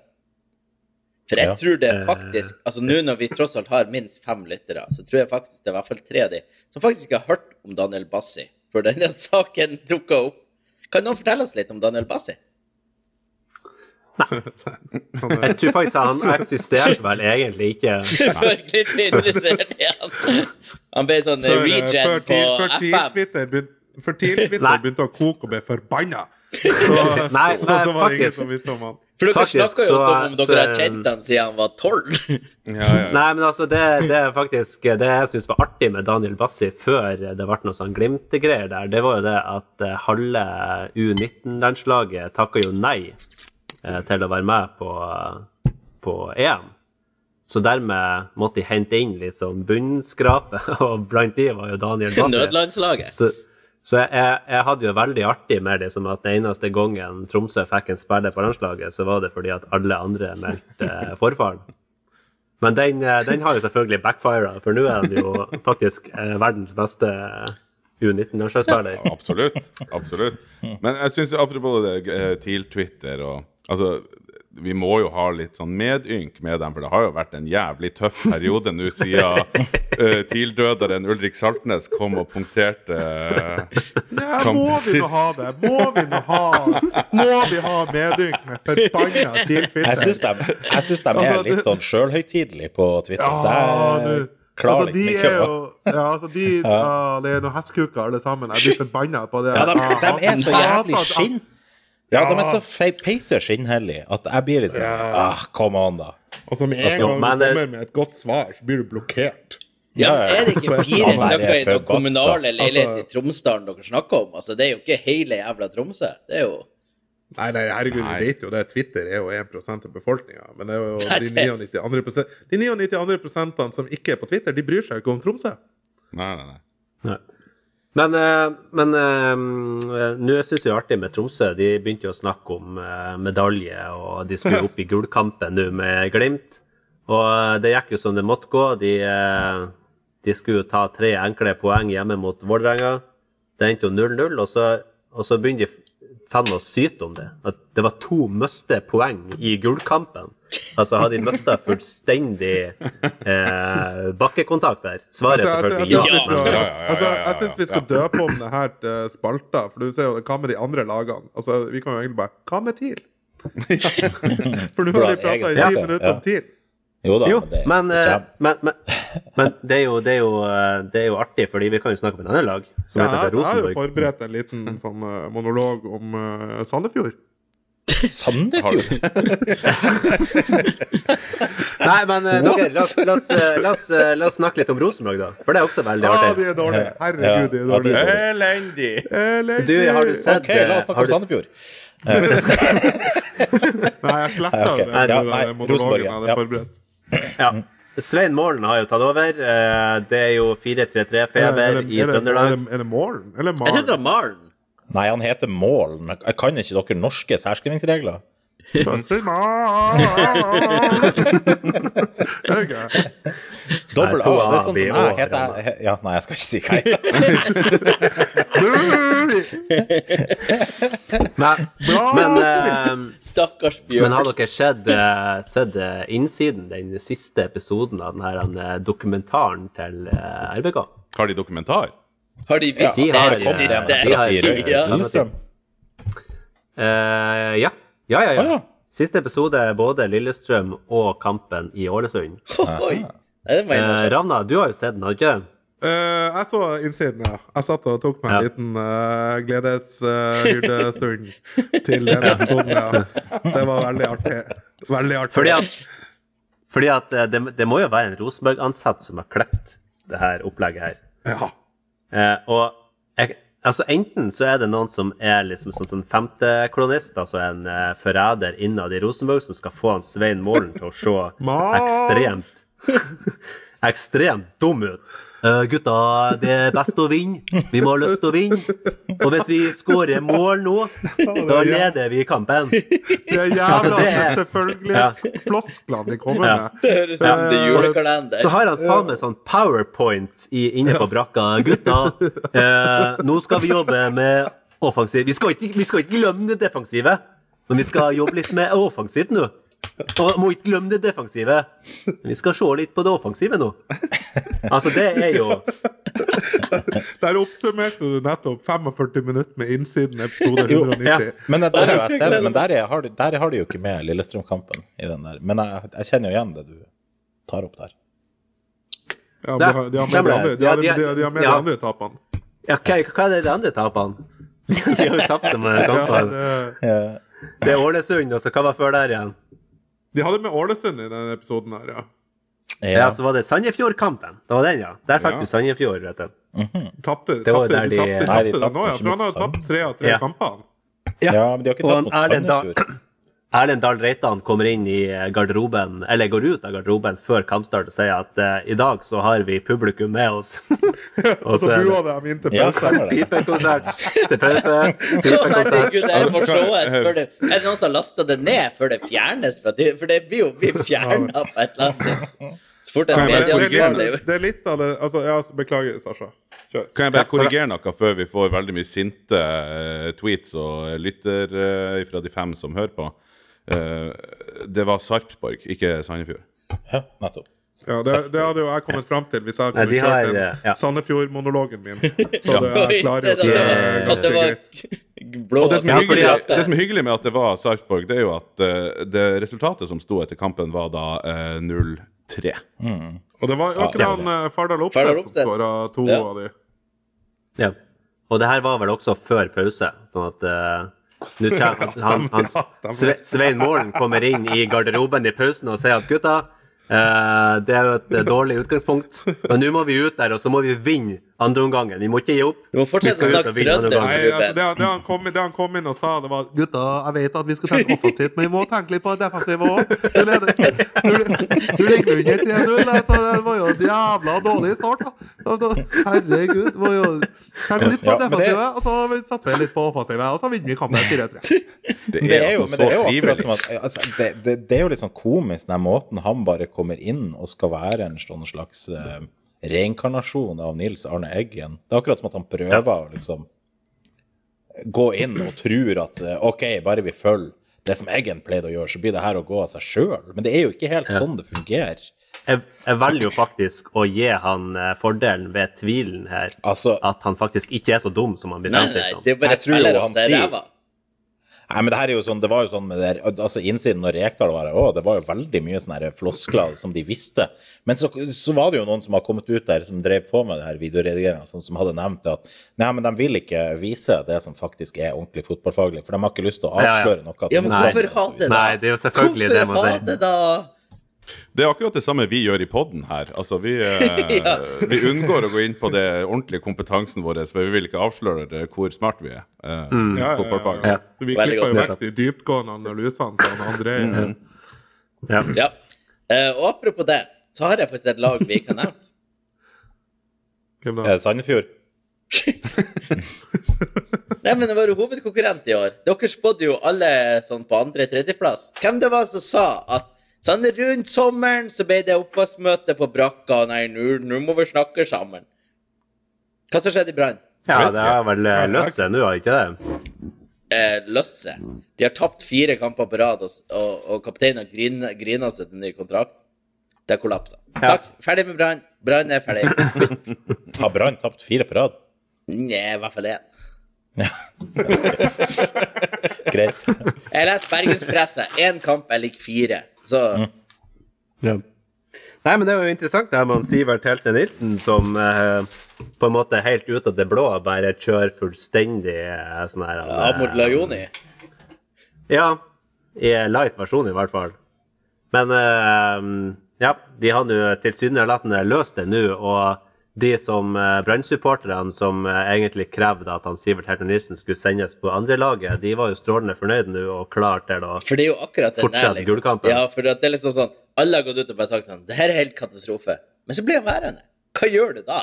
E: For jeg
D: Ja.
E: tror det
B: Eh.
E: faktisk Altså nå når vi tross alt har minst fem lyttere, så tror jeg faktisk det er i hvert fall tre av de som faktisk ikke har hørt om Daniel Bassi før denne saken dukka opp. Kan noen fortelle oss litt om Daniel Bassi?
B: Jeg tror faktisk han eksisterte vel egentlig ikke.
E: Litt interessert i han. Han ble sånn eh,
C: Før,
E: regen
C: før,
E: på
C: før
E: FM.
C: Før TIL-Twitter begynte å koke og ble forbanna, så,
B: Nei,
C: så, så var det ingen som visste om han.
E: For dere
B: Faktisk,
E: snakker jo
B: så-
E: som om
B: så-
E: dere har kjent han siden han var tolv.
A: Ja, ja, ja.
B: Nei, men altså, det, det er faktisk Det jeg syns var artig med Daniel Bassi før det ble noe sånn Glimt-greier der, det var jo det at eh, halve U19-landslaget takka jo nei til å være med på, på EM. Så dermed måtte de hente inn litt sånn bunnskrape, og blant de var jo Daniel Bassi.
E: Nødlandslaget.
B: Så, så jeg, jeg hadde jo veldig artig med det som at den eneste gangen Tromsø fikk en spiller på landslaget, så var det fordi at alle andre meldte forfaren. forfall. Men den, eh, den har jo selvfølgelig backfira, for nå er han jo faktisk eh, verdens beste U19-landslagsspiller.
A: Absolutt. absolutt. Men jeg syns apropos det, eh, TIL-Twitter og Altså, vi må jo ha litt sånn medynk med dem, for det har jo vært en jævlig tøff periode nå siden uh, TIL-døderen Ulrik Saltnes kom og punkterte uh, Nei,
C: må vi nå ha det? Må vi nå ha Må vi ha medynk med forbanna
D: Jeg
C: TIL-Twitter?
D: syns de, jeg synes de
C: Altså,
D: er litt sånn sjølhøytidelige på Twitter, så
C: Ja,
D: jeg klarer
C: Altså, de
D: ikke
C: er jo Ja, altså, de ja, Det er noen hestkuker, alle sammen. Jeg blir forbanna på det.
D: Ja, de,
C: Jeg
D: de er så jævlig skinn. Ja, de er så peise skinnhellige at jeg blir litt sånn
C: Ja.
D: ah, Come on, da.
C: Altså, med en
B: Altså,
C: gang du kommer med et godt svar, så blir du blokkert.
E: Ja, er det ikke fire
D: er
E: stykker i noen kommunale leiligheter i
C: Altså-
E: Tromsdalen dere snakker om? Altså, det er jo ikke hele jævla Tromsø. Det er jo
C: Nei, nei, herregud,
A: Nei.
C: vi vet jo det. Twitter er jo 1 av befolkninga. Men det er jo
E: Nei,
C: de 99 andre, de 99 andre prosentene som ikke er på Twitter, de bryr seg jo ikke om Tromsø.
A: Nei, nei, nei.
B: Nei. Men, eh, men eh, nå syns jeg det er artig med Tromsø. De begynte jo å snakke om eh, medalje, og de skulle opp i gullkampen nå med Glimt. Og det gikk jo som det måtte gå. De, de skulle ta tre enkle poeng hjemme mot Vålerenga. Det endte jo 0-0, og, og så begynner de meg å syte om det. At det var to miste poeng i gullkampen. Altså, hadde de mista fullstendig eh, bakkekontakt der? Svaret er
C: Altså,
B: selvfølgelig ja.
C: altså, jeg syns vi skal døpe om det her til spalter, for du ser jo hva med de andre lagene? Altså, vi kan jo egentlig bare Hva med TIL? For nå har vi prata i ti minutter om TIL.
D: Jo da,
B: Jo,
D: men det,
B: men,
D: det
B: eh, men, men, men det, er jo, det, er jo, eh, det er jo artig, fordi vi kan jo snakke om et annet lag, som
C: Ja,
B: heter
C: Rosenborg. jeg har jo forberedt en liten sånn eh, monolog om uh, Sandefjord.
D: Sandefjord?
B: Nei, men dere, la oss, la, oss, la, oss, la oss snakke litt om Rosenborg, da. For det er også veldig artig.
C: Ja, de er dårlige. Herregud, de er dårlige.
D: Ja,
A: Elendig!
C: Elendig.
B: Du, har du sett
D: OK, la oss snakke om
B: du-
D: Sandefjord.
C: Nei, jeg sletta
D: okay. ok.
C: den monologen jeg hadde
D: ja.
C: forberedt.
B: Ja. Svein Målen har jo tatt over. Eh, Det er jo 4-3-3-feber i
C: er, det, er,
B: Trøndelag.
C: er det Målen eller
E: Jeg trodde det var Malen.
D: Nei, han heter Målen. Jeg kan ikke dere norske særskrivingsregler? Dobbel A. Det er sånn som jeg heter jeg- Ja, nei, jeg skal ikke si hva jeg heter.
B: Men, men, eh,
E: Stakkars
B: men har dere sett, eh, sett eh, innsiden den siste episoden av denne dokumentaren til RBK?
A: Har de dokumentar?
E: Har de visst
B: de
E: det
B: har-
E: den siste
B: de har-. Eh, ja. Ja, ja,
D: ja.
B: ja.
D: ja.
B: Siste episode er både Lillestrøm og kampen i Ålesund.
E: Oi. Nei, det må
B: Eh. Ravna, du har jo sett den, har du ikke?
C: Uh, jeg så innsiden, ja. Jeg satt og tok meg en
B: Ja.
C: liten uh, gledeshyrdestund til den episoden, ja. Det var veldig artig. Veldig artig.
B: Fordi at, fordi at eh, det, det må jo være en Rosenborg-ansatt som har klept det her opplegget her.
C: Ja.
B: Uh, og altså enten så er det noen som er liksom sånn, sånn femtekolonist, altså en uh, forræder innad i Rosenborg, som skal få han Svein Målen til å se ekstremt ekstremt dum ut. Uh, gutta, det er best å vinne. Vi må ha lyst til å vinne. Og hvis vi skårer mål nå, da leder vi kampen.
C: Det er jævla
B: Altså, er-
C: selvfølgelighetsflosklene de kommer
B: Ja.
C: med.
E: Det høres ut som det er julekalender.
B: Så har han faen meg sånn powerpoint i, inne på brakka. Gutta, uh, nå skal vi jobbe med offensiv. Vi skal, ikke, vi skal ikke glemme det defensive, men vi skal jobbe litt med offensivt nå. Og må ikke glemme det defensive. Vi skal se litt på det offensive nå. Altså, det er jo
C: Der oppsummerte du nettopp 45 minutter med innsiden episode
D: Jo,
C: 190.
B: ja.
D: Men der jeg sett, men der, er, har, der har de jo ikke med Lillestrøm-kampen i den der. Men jeg, jeg kjenner jo igjen det du tar opp der.
C: Ja, de har, de har med de andre,
B: det.
C: de har,
B: Ja,
C: de, har med de andre tapene.
B: ja, hva, hva er det de andre tapene? De har jo tapt dem
C: Ja,
B: kampene.
C: det,
D: Ja.
B: Det er Ålesund, og så hva var før der igjen?
C: De hadde med Ålesund i denne episoden her, ja.
B: Ja, så var det Sandefjord-kampen. Det var den, ja. Der fikk
A: Ja.
B: du Sandefjord, vet du.
C: Tapte,
B: Det var
C: tapte,
B: der
C: de
B: de-
C: tapte,
D: Nei, de
C: tapte
D: tapte
C: nå, ja.
D: ikke
C: For han har
D: jo
C: tapt tre av tre
B: Ja.
C: kamper.
B: Ja.
D: ja, men de har ikke
B: Og
D: tatt mot
B: Erlend
D: Sandefjord.
B: Erlend Dahl Reitan kommer inn i garderoben, eller går ut av garderoben før kampstart og sier at uh, i dag så har vi publikum med oss.
C: Og så bua de inn til
D: Ja,
C: pause.
D: stemmer.
B: Pipekonsert til pause. Pipekonsert.
A: Altså,
E: Er det noen som har lasta det ned før det fjernes? fra For det blir jo blir fjerna på et eller annet
C: Det,
A: bare
C: det, er litt, det er litt av det altså, ja, Beklager, Sasha. Kjør.
A: Kan jeg bare korrigere noe før vi får veldig mye sinte eh, tweets og lytter eh, fra de fem som hører på? Eh, det var Sarpsborg, ikke Sandefjord.
D: Ja, nettopp.
C: Ja, det, det hadde jo jeg kommet fram til hvis jeg hadde
B: kommet
C: kjørt
B: til
C: den
B: eh, ja.
C: Sandefjord-monologen min. Så hadde jeg klargjort
E: det-
C: ganske greit.
A: Og det som, er hyggelig, det som er hyggelig med at det var Sarpsborg, det er jo at eh, det resultatet som sto etter kampen, var da eh, 0-3.
C: Og det var jo ikke
D: er
C: han eh, Fardal Opseth som skåra to
E: Ja.
C: av de.
B: Ja. Og det her var vel også før pause, sånn at eh, han, han, han, Svein Målen kommer inn i garderoben i pausen og sier at gutta, eh, det er jo et eh, dårlig utgangspunkt, men nå må vi ut der, og så må vi vinne andreomgangen. Vi må ikke gi opp.
E: Du må fortsette
B: Vi
E: å snakke.
C: Nei, altså, det, det, han kom, det han kom inn og sa, det var Gutta, jeg vet at vi skal tenke offensivt, men vi må tenke litt på det defensive òg. Du du- du ligger under 3-0. Altså, det var jo en jævla dårlig start. da. Altså, herregud. Det var jo Tenk litt på
D: Ja, det-
C: defensive, og så satser vi litt på offensivet, og så vinner vi kampen 4-3.
A: Det
D: Det er jo,
A: altså så
D: akkurat som at altså, det, det, det er jo litt sånn komisk den måten han bare kommer inn og skal være en sånn slags uh, reinkarnasjon av Nils Arne Eggen. Det er akkurat som at han prøver å liksom gå inn og tror at eh, OK, bare vi følger det som Eggen pleide å gjøre, så blir det her å gå av seg sjøl. Men det er jo ikke helt sånn det fungerer.
B: Jeg, jeg velger jo faktisk å gi han eh, fordelen ved tvilen her,
D: Altså,
B: at han faktisk ikke er så dum som han blir
E: Nei,
B: fremstilt
E: nei,
B: nei,
E: det er bare
D: Jeg tror jo han
E: er
D: sier-. Nei, men det her er jo sånn, det var jo sånn med der, altså innsiden når Rekdal var her òg, det var jo veldig mye sånne her floskler som de visste. Men så, så var det jo noen som har kommet ut der som drev på med det her videoredigeringa, sånn som hadde nevnt at nei, men de vil ikke vise det som faktisk er ordentlig fotballfaglig, for de har ikke lyst til å
B: Ja, ja.
D: avsløre noe.
E: Ja, men hvorfor ha det, da?
B: Nei, det er jo selvfølgelig det man
E: Hvorfor
B: sier.
E: ha det, da?
A: Det er akkurat det samme vi gjør i poden her. Altså, vi, ja. vi unngår å gå inn på det ordentlige kompetansen vår, for vi vil ikke avsløre det, hvor smart vi er. eh,
B: Mm.
C: Ja, ja, ja. Vi
E: Veldig
C: klippa jo vekk de dyptgående analysene til André.
B: Ja.
E: Ja. Uh, og apropos det, så har jeg faktisk et lag vi ikke har nevnt.
C: Hvem
D: Er
C: da?
D: det Sandefjord?
E: Nei, men det var jo hovedkonkurrent i år. Dere spådde jo alle sånn på andre-tredjeplass. Hvem det var som sa at sånn rundt sommeren så ble det oppvaskmøte på brakka, og nei, nå nå må vi snakke sammen. Hva som skjedde i Brann?
B: Ja, det er vel Løsse løst seg nå, har ikke det?
E: Eh, Løsse. De har tapt fire kamper på rad, og, og, og kapteinen griner, griner seg til ny kontrakt. Det har kollapsa.
B: Ja.
E: Takk. Ferdig med Brann. Brann er ferdig.
D: Har Brann tapt fire på rad?
E: Nei, i hvert fall én.
D: Greit.
E: Jeg leser Bergenspresset. Én kamp er lik fire. Så
B: Ja. Nei, men det er jo interessant det her med Sivert Helte Nilsen, som eh, på en måte helt ut av det blå bare kjører fullstendig eh, sånn her eh,
E: Amor Lajoni.
B: Ja, i light versjon i hvert fall. Men eh, ja, de har nå tilsynelatende løst det nå, og de som uh, Brann-supporterne som eh, egentlig krevde at han Sivert Helte Nilsen skulle sendes på andrelaget, de var jo strålende fornøyd nå og klar til å
E: For det er jo akkurat den
B: Fortsett
E: der, liksom.
B: gullkampen.
E: Ja, for det er liksom sånn Alle har gått ut og bare sagt sånn Det her er helt katastrofe. Men så blir han værende. Hva gjør du da?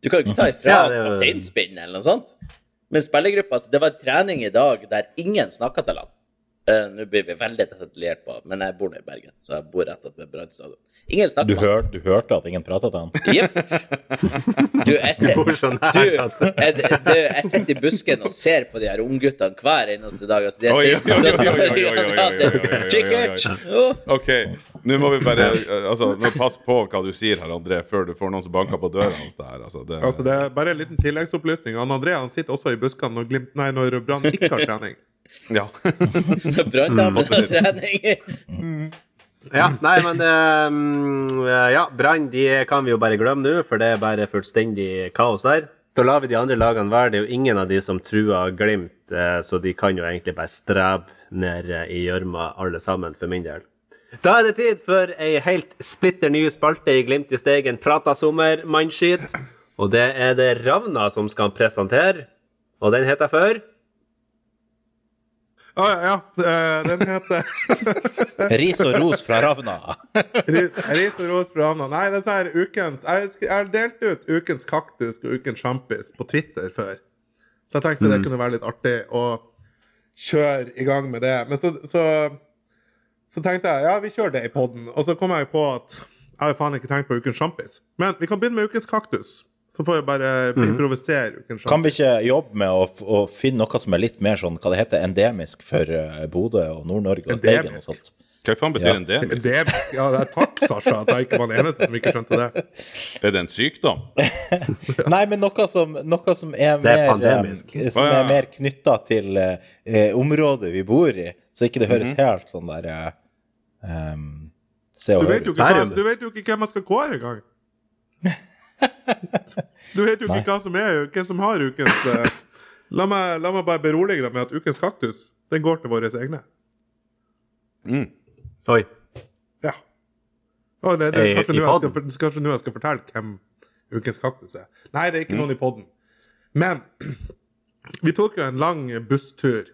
E: Du kan jo ikke ta ifra
B: Ja, det er jo-
E: kapteinspinn eller noe sånt. Men spillergruppa altså, Det var trening i dag der ingen snakka til han. Eh, Nå blir vi veldig detaljert på, men jeg bor nå i Bergen, så jeg bor rett ved Brann stadion. Ingen
D: Du,
E: snakker med
D: hør, du hørte at ingen prata til han?
E: Jepp. Du, jeg
B: altså.
E: sitter i busken og ser på de her ungguttene hver eneste dag. Altså, de er
A: Oi, oi,
E: 16,
A: oi, oi, oi, oi,
E: 17
A: oi, oi, oi, oi, oi, oi, oi.
E: Kikkert!
A: OK, nå må vi bare altså, Pass på hva du sier her, André, før du får noen som banker på døra hans der. Altså, det,
C: Altså, det er bare en liten tilleggsopplysning. Han André han sitter også i buskene når Brann ikke har trening.
A: Ja.
E: det Branndamen har trening.
B: Ja, nei, men eh, Ja, Brann de kan vi jo bare glemme nå, for det er bare fullstendig kaos der. Da lar vi de andre lagene være. Det er jo ingen av de som truer Glimt, eh, så de kan jo egentlig bare strebe ned eh, i gjørma, alle sammen, for min del. Da er det tid for ei helt splitter ny spalte i Glimt i Steigen prata sommer, mannskit. Og det er det Ravna som skal presentere. Og den heter før
C: Å ja, ja. eh, Den heter
D: Ris og ros fra Ravna.
C: Ris og ros fra Ravna. Nei, det er sånn her ukens Jeg har delt ut ukens kaktus og ukens sjampis på Twitter før. Så jeg tenkte det kunne være litt artig å kjøre i gang med det. Men så, så, så tenkte jeg ja, vi kjører det i poden. Og så kom jeg på at jeg har faen ikke tenkt på ukens sjampis. Men vi kan begynne med ukens kaktus. Så får vi bare improvisere Mm.
D: Kan vi ikke jobbe med å, å finne noe som er litt mer sånn, hva det heter, endemisk for eh, Bodø og Nord-Norge og Steigen og sånt?
A: Hva faen betyr
D: Ja.
A: endemisk? endemisk?
C: Det, ja, det er takk, Sasha, at jeg ikke var den eneste som ikke skjønte det.
A: Er det en sykdom?
D: Nei, men noe som, noe som er
B: er
D: mer,
B: pandemisk.
D: eh, som
A: ja.
D: er mer knytta til eh, eh, området vi bor i, så ikke det høres helt sånn der eh, um, Se og
C: Du
D: hør ut.
C: du vet jo ikke hvem jeg skal kåre engang. Du vet jo ikke hva som er hvem som har ukens eh, la, meg, la meg bare berolige deg med at ukens kaktus den går til våre egne.
B: Oi.
C: Ja. Og det, det,
B: I-
C: kanskje nå jeg skal, kanskje nå jeg skal fortelle hvem ukens kaktus er. Nei, det er ikke noen i poden. Men vi tok jo en lang busstur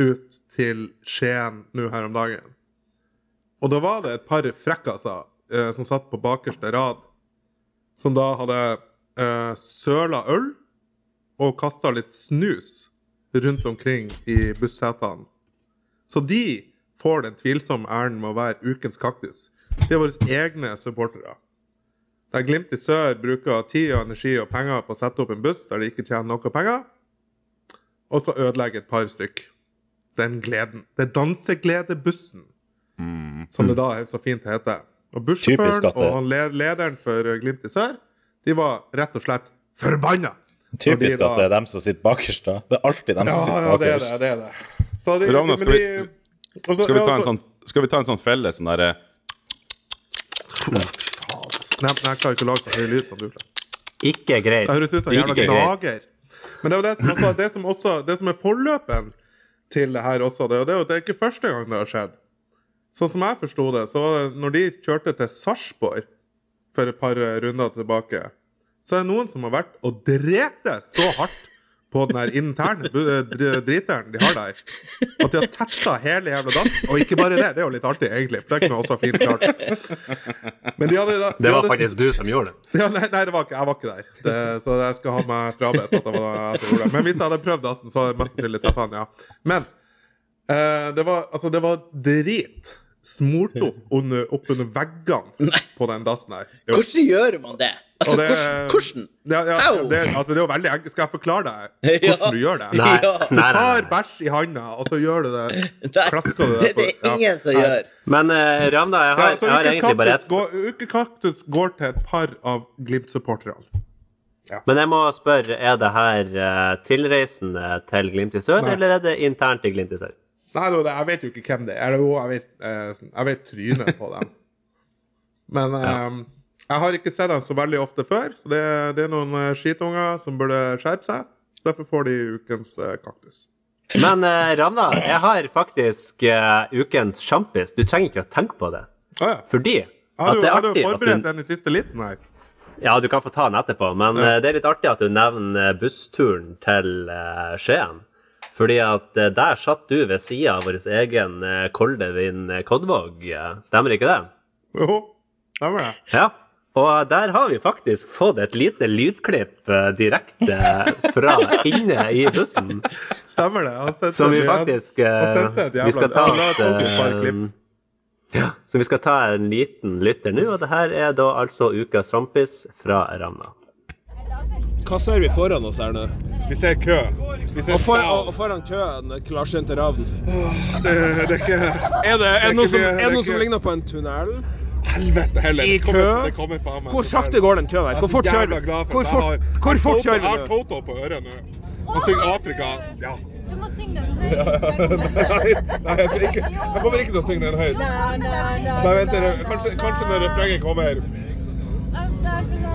C: ut til Skien nå her om dagen. Og da var det et par frekkaser eh, som satt på bakerste rad, som da hadde eh, søla øl og kasta litt snus rundt omkring i bussetene. Så de får den tvilsomme æren med å være ukens kaktus. De er våre egne supportere. Der Glimt i sør bruker tid og energi og penger på å sette opp en buss der de ikke tjener noe penger, og så ødelegger et par stykk. Den gleden. Det er dansegledebussen, som det da er så fint heter. Og bussjåføren og lederen for Glimt i sør, de var rett og slett forbanna.
D: Typisk
C: de
D: at det er dem som sitter bakerst, da. Det er alltid dem som sitter bakerst.
C: ja, det er det. det, er det. Så de,
A: Ravna, skal vi-
C: de- så-
A: Skal vi
C: ja,
A: ta en sånn, skal vi ta en sånn felle? Sånn derre.
C: Nei, jeg klarer ikke å lage så høy lyd som du klarer.
B: Ikke greit.
C: Det høres ut som en jævla gnager. Men det er jo det som, også, det som, også, det som er forløpen til det her også, det er jo det, er jo- det er ikke første gang det har skjedd. Sånn som jeg forsto det, så når de kjørte til Sarpsborg for et par runder tilbake, så er det noen som har vært og drete så hardt på den der interne eh, dr- driteren de har der. At de har tetta hele jævla dassen. Og ikke bare det, det er jo litt artig, egentlig. For det kunne også fint klart. Men de hadde de hadde,
B: Det var faktisk du som gjorde det.
C: ja, nei, nei det var ikke, jeg var ikke der. Det, så jeg skal ha meg frabedt at det var jeg som gjorde det. Men hvis jeg hadde prøvd dassen, så hadde jeg mest sannsynlig tatt han, ja. Men Uh, det, var, altså, det var drit smurt opp under, opp under veggene på den dassen her. Jo.
E: Hvordan gjør man det? Altså,
C: det-
E: hvordan?
C: Ja, ja, det, altså, det er jo veldig enkelt. Skal jeg forklare deg
E: Ja.
C: hvordan du gjør det?
B: Nei,
C: Du tar bæsj i handa, og så gjør du det. Klasker du
E: det,
C: på-
E: det er
C: det
E: ingen som gjør.
B: Men uh, Ravna, jeg har, jeg har egentlig bare ett
C: Kaktus går, Ukekaktus går til et par av Glimt-supporterne.
B: Men jeg må spørre, er det her eh, tilreisende til Glimt i sør,
C: Nei.
B: eller er det internt i Glimt i sør?
C: Nei, jeg vet jo ikke hvem det er. Jo, jeg vet, eh, jeg vet trynet på dem. Men eh, jeg har ikke sett dem så veldig ofte før, så det, det er noen eh, skitunger som burde skjerpe seg. Derfor får de ukens eh, kaktus.
B: Men Ravna, jeg har faktisk ukens sjampis. Du trenger ikke å tenke på det.
C: Ah, ja.
B: Fordi
C: Har
B: at
C: du,
B: det er
C: har du
B: Har du
C: forberedt
B: du
C: den i siste liten her?
B: Ja, du kan få ta den etterpå, men
C: Ja.
B: det er litt artig at du nevner bussturen til Skien. Fordi at eh, der satt du ved sida av vår egen uh, Koldevin eh, Kodvåg. eh, Stemmer ikke det?
C: Jo, stemmer det.
B: Ja. Og der har vi faktisk fått et lite lydklipp eh, direkte fra inne i bussen.
C: Stemmer det. Han
B: Som vi faktisk eh, Vi skal ta
C: et
B: eh, ja, så vi skal ta en liten lytter nå, og det her er da altså ukas rampis fra Ramna.
F: Hva ser vi foran oss her nå?
C: Vi ser kø. Vi ser
F: Og, for, og, og foran køen klarsynte ravn.
C: det, det er ikke
F: Er det, er det noe som, er noe som ligner på en tunnel?
C: Helvete heller.
F: I
C: Det kommer-
F: kø?
C: Det kommer faen meg
F: Hvor sakte går den køen her?
C: Er
F: Hvor fort kjører vi? Hvor fort, hvor fort kjører
C: Toto- Jeg har? Toto på øret nå. Han synger Afrika. Ja.
G: Du må synge den høyt.
C: Nei, nei jeg, ikke, jeg kommer ikke til å synge den høyt. Bare vent, kanskje, kanskje når refrenget kommer.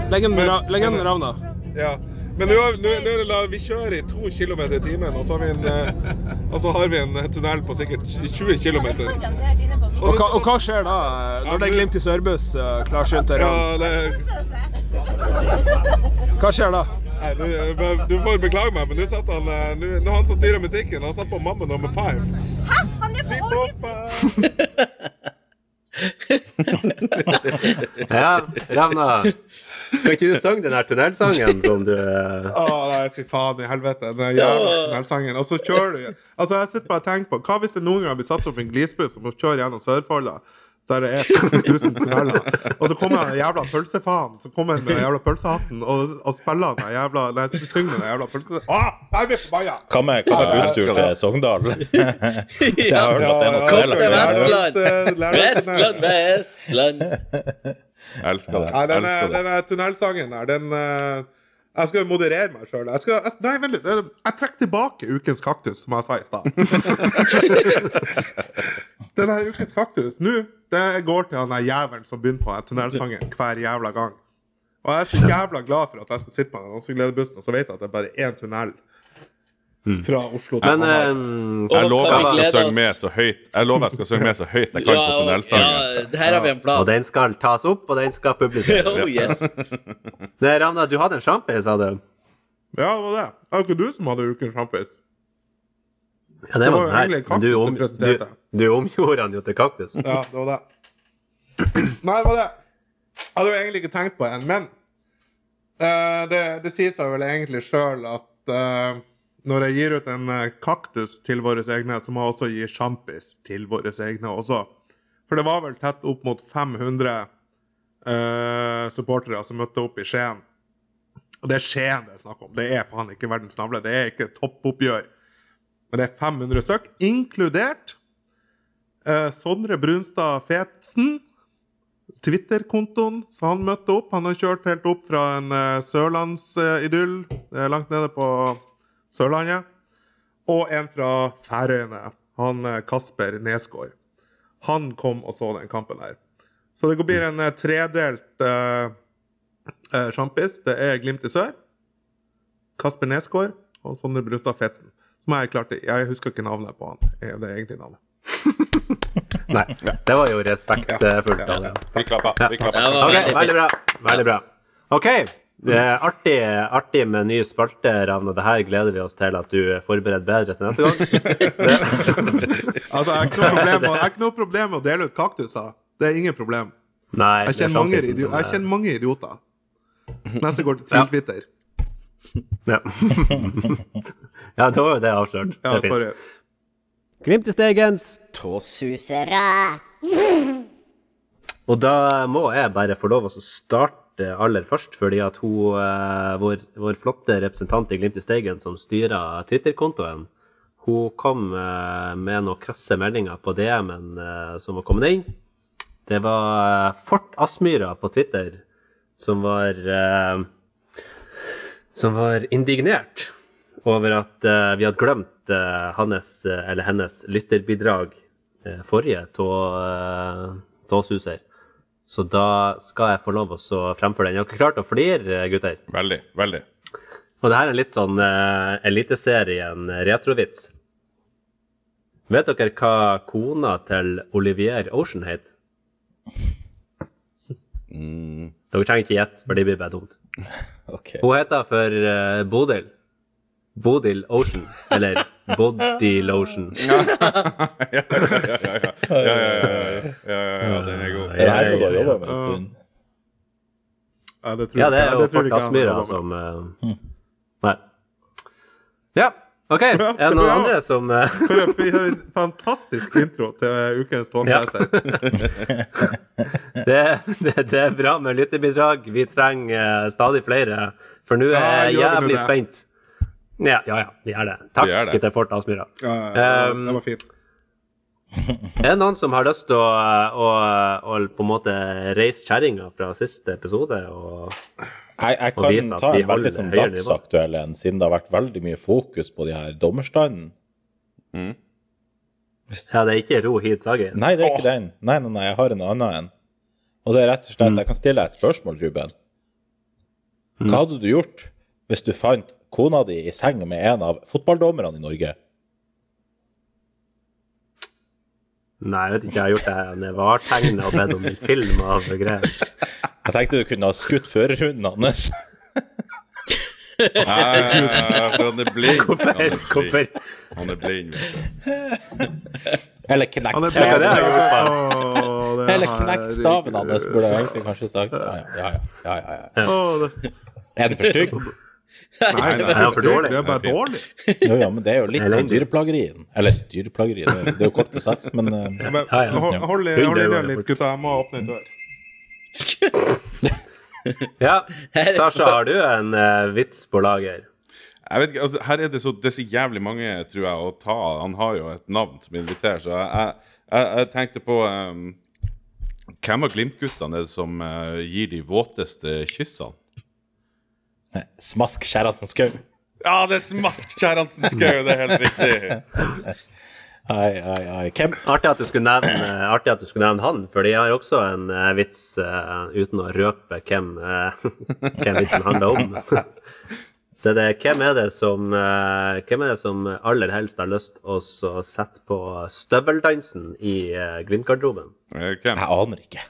F: Legg en
C: Men-
F: ra- legg en
C: men-
F: ravna.
C: Ja. Men nå, nå, nå la vi kjører i to km i timen, og så har vi en, eh, og så har vi en eh, tunnel på sikkert 20 km.
F: Og, hva- og hva skjer da, eh, når det er Glimt i sørbuss, klarsynt her?
C: Ja, det,
F: Hva skjer da?
C: nei, du, du får beklage meg, men nå satt han eh, er han som styrer musikken. Han satt på Mamma nummer five.
G: Hæ? Han er på orgelspill!
B: Ja, Ravna. Kan ikke du synge den her tunnelsangen som du eh,
C: Å nei, fy faen i helvete. Den jævla tunnelsangen. Og så kjører du Altså, jeg sitter bare og tenker på Hva hvis det noen gang blir satt opp en glisbuss og må kjøre gjennom Sørfolla? Der det er 1000 tunneler. Og så kommer den jævla pølsefaen Så kommer han med den jævla pølsehatten og, og spiller den jævla Nei, synger den jævla pølse... Å! Jeg blir forbanna!
D: Hva med, med busstur til Sogndal? Det har hørt at det er noe
E: Kom til. Vestland. Vestland,
A: elsker det.
C: Nei,
A: Jeg
C: den,
A: elsker det.
C: den tunnelsangen der, den eh, Jeg skal moderere meg sjøl. Jeg, skal- jeg- nei, vent litt. Jeg jeg trekker tilbake ukens kaktus, som jeg sa i stad. Denne ukens kaktus nå, det går til han der jævelen som begynner på den tunnelsangen hver jævla gang. Og jeg er så jævla glad for at jeg skal sitte på den dansegledebussen, og så vet jeg at det er bare én tunnel fra Oslo til
B: Men eh,
A: Jeg lover jeg skal synge med så høyt Jeg lover jeg skal synge med så høyt jeg kan
E: Ja,
A: på tunnelsangen.
E: ja, her har vi en plan.
B: Og den skal tas opp, og den skal publiseres.
E: Oh, yes.
B: Nei, Ravna, du hadde en sjampis, sa du?
C: Ja, det var det. Det var ikke du som hadde ukens sjampis.
B: Ja, det
C: Det var
B: var
C: jo egentlig
B: du,
C: kaktus
B: om,
C: du presenterte.
B: du, du omgjorde han jo til kaktus.
C: Ja, det var det. Nei, det var det. Jeg hadde jo egentlig ikke tenkt på en, men uh, det, det sier seg vel egentlig sjøl at uh, når jeg gir ut en eh, kaktus til våre egne, så må jeg også gi sjampis til våre egne også. For det var vel tett opp mot 500 uh, supportere som møtte opp i Skien. Og det er Skien det er snakk om. Det er faen ikke verdens navle. Det er ikke toppoppgjør. Men det er 500 søk, inkludert eh, Sondre Brunstad Fetsen. Twitter-kontoen, så han møtte opp. Han har kjørt helt opp fra en eh, sørlandsidyll eh, langt nede på Sørlandet. Og en fra Færøyene, han eh, Kasper Nesgård. Han kom og så den kampen her. Så det blir en eh, tredelt uh, sjampis. Det er Glimt i sør, Kasper Nesgård og Sondre Brunstad Fetsen. Som jeg klarte Jeg husker ikke navnet på han. eh, Det er egentlig navnet.
B: Nei, det var jo respektfullt Ja, ja,
A: Vi klapper. Vi klapper.
E: var
B: Ok,
E: veldig
B: bra. Veldig bra. OK, Det er artig, artig med ny spalte, Ravn, og det her gleder vi oss til at du forbereder bedre til neste gang.
C: Altså, jeg har ikke noe problem med- ikke noe problem med å dele ut kaktuser. Det er ingen problem.
B: Nei,
C: Jeg
B: er
C: kjenner mange,
B: sjampisen
C: idio jeg
B: er-
C: kjenner mange idioter. Neste går til. Twitter.
B: Ja. ja, da var jo det avslørt.
C: Ja,
B: det er fint.
C: sorry.
B: Glimt i stegens
H: Tåsusere.
B: Og da må jeg bare få lov å starte aller først, fordi at hun, eh, vår, vår flotte representant i Glimt i Steigen som styrer Twitter-kontoen, hun kom eh, med noen krasse meldinger på DM-en eh, som var kommet inn. Det var Fort Aspmyra på Twitter som var som var indignert over at vi hadde glemt eh, hans eh, eller hennes lytterbidrag uh, forrige tå, uh, tåsuser. Så da skal jeg få lov å fremføre den. Jeg har ikke klart å flire, gutter.
A: Veldig. Veldig.
B: Og det her er litt sånn uh, Eliteserien retrovits. Vet dere hva kona til Olivier Ocean heter? Dere trenger ikke gjette, for det blir bare dumt.
D: okay.
B: Hun heter for uh, Bodil. Bodil Ocean. Eller Body Lotion.
A: Ja, ja, ja. ja, ja, ja, ja, ja, den er god.
D: Jobba med en stund.
C: Ja, det tror
B: Ja, det er jo Fort Aspmyra som eh, Nei. Ja, OK. Er det noen
C: Ja.
B: andre som
C: uh... Vi har en fantastisk intro til ukens tårnleser.
B: det, det, det er bra med lytterbidrag. Vi trenger eh, stadig flere, for nå er jeg jævlig spent. Ja, ja, ja, vi gjør det. Takk
A: gjør det.
B: til Fort Aspmyra.
C: Ja, ja, ja,
B: Um,
C: det var fint.
B: Er det noen som har lyst til å, å, å på en måte reise kjerringa fra siste episode? Og
D: Jeg, jeg
B: Og vise
D: kan ta en veldig sånn dagsaktuell en, siden det har vært veldig mye fokus på de her dommerstanden.
A: Mm.
B: ja, det er ikke Ro hit Sagi?
D: Nei, det er ikke den. Nei, nei, nei, jeg har en annen en. Og det er rett og slett Jeg kan stille deg et spørsmål, Ruben. Hva hadde du gjort hvis du fant kona di i seng med en av fotballdommerne i Norge?
B: Nei, jeg vet ikke. Jeg har gjort det en vartegnet og bedt om en film av greier.
D: Jeg tenkte du kunne ha skutt førerhunden hans.
A: Han er blind.
B: Hvorfor?
A: Han er blind. Er.
D: Eller knekt
C: er
B: jeg
D: Eller
C: er-
D: knekt staven hans, burde jeg egentlig kanskje sagt. Ja, ja, ja. ja, ja, ja. Er den for stygg?
C: Nei, det
B: er
C: er
B: for dårlig.
C: Det er bare dårlig.
D: Jo, ja, men det er jo litt sånn dyreplageri. Eller dyreplageri, det er- det er jo kort prosess, men eh,
C: Men,
B: Ja, ja.
C: Hold, hold, i- hold
B: er jo
C: litt, gutta. Jeg må åpne en dør.
B: Ja. Sasha, har du en uh, vits på lager?
A: Jeg vet ikke, altså, her er det, så, det er så jævlig mange, tror jeg, å ta. Han har jo et navn som inviterer, så jeg, jeg, jeg, jeg tenkte på um, Hvem av Glimt-guttene er det som uh, gir de våteste kyssene?
D: Smask Kjerransen Skau.
A: Ja, det er Smask Kjerransen Skau! Det er helt riktig.
D: Ai, ai, ai. Hvem
B: Artig at du skulle nevne, artig at du skulle nevne han, for jeg har også en uh, vits uh, uten å røpe hvem, uh, hvem vitsen handler om. Så det, hvem, er det som, eh, hvem er det som aller helst har lyst å sette på støveldansen i uh, Glimt-garderoben?
A: Eh,
D: Jeg aner ikke.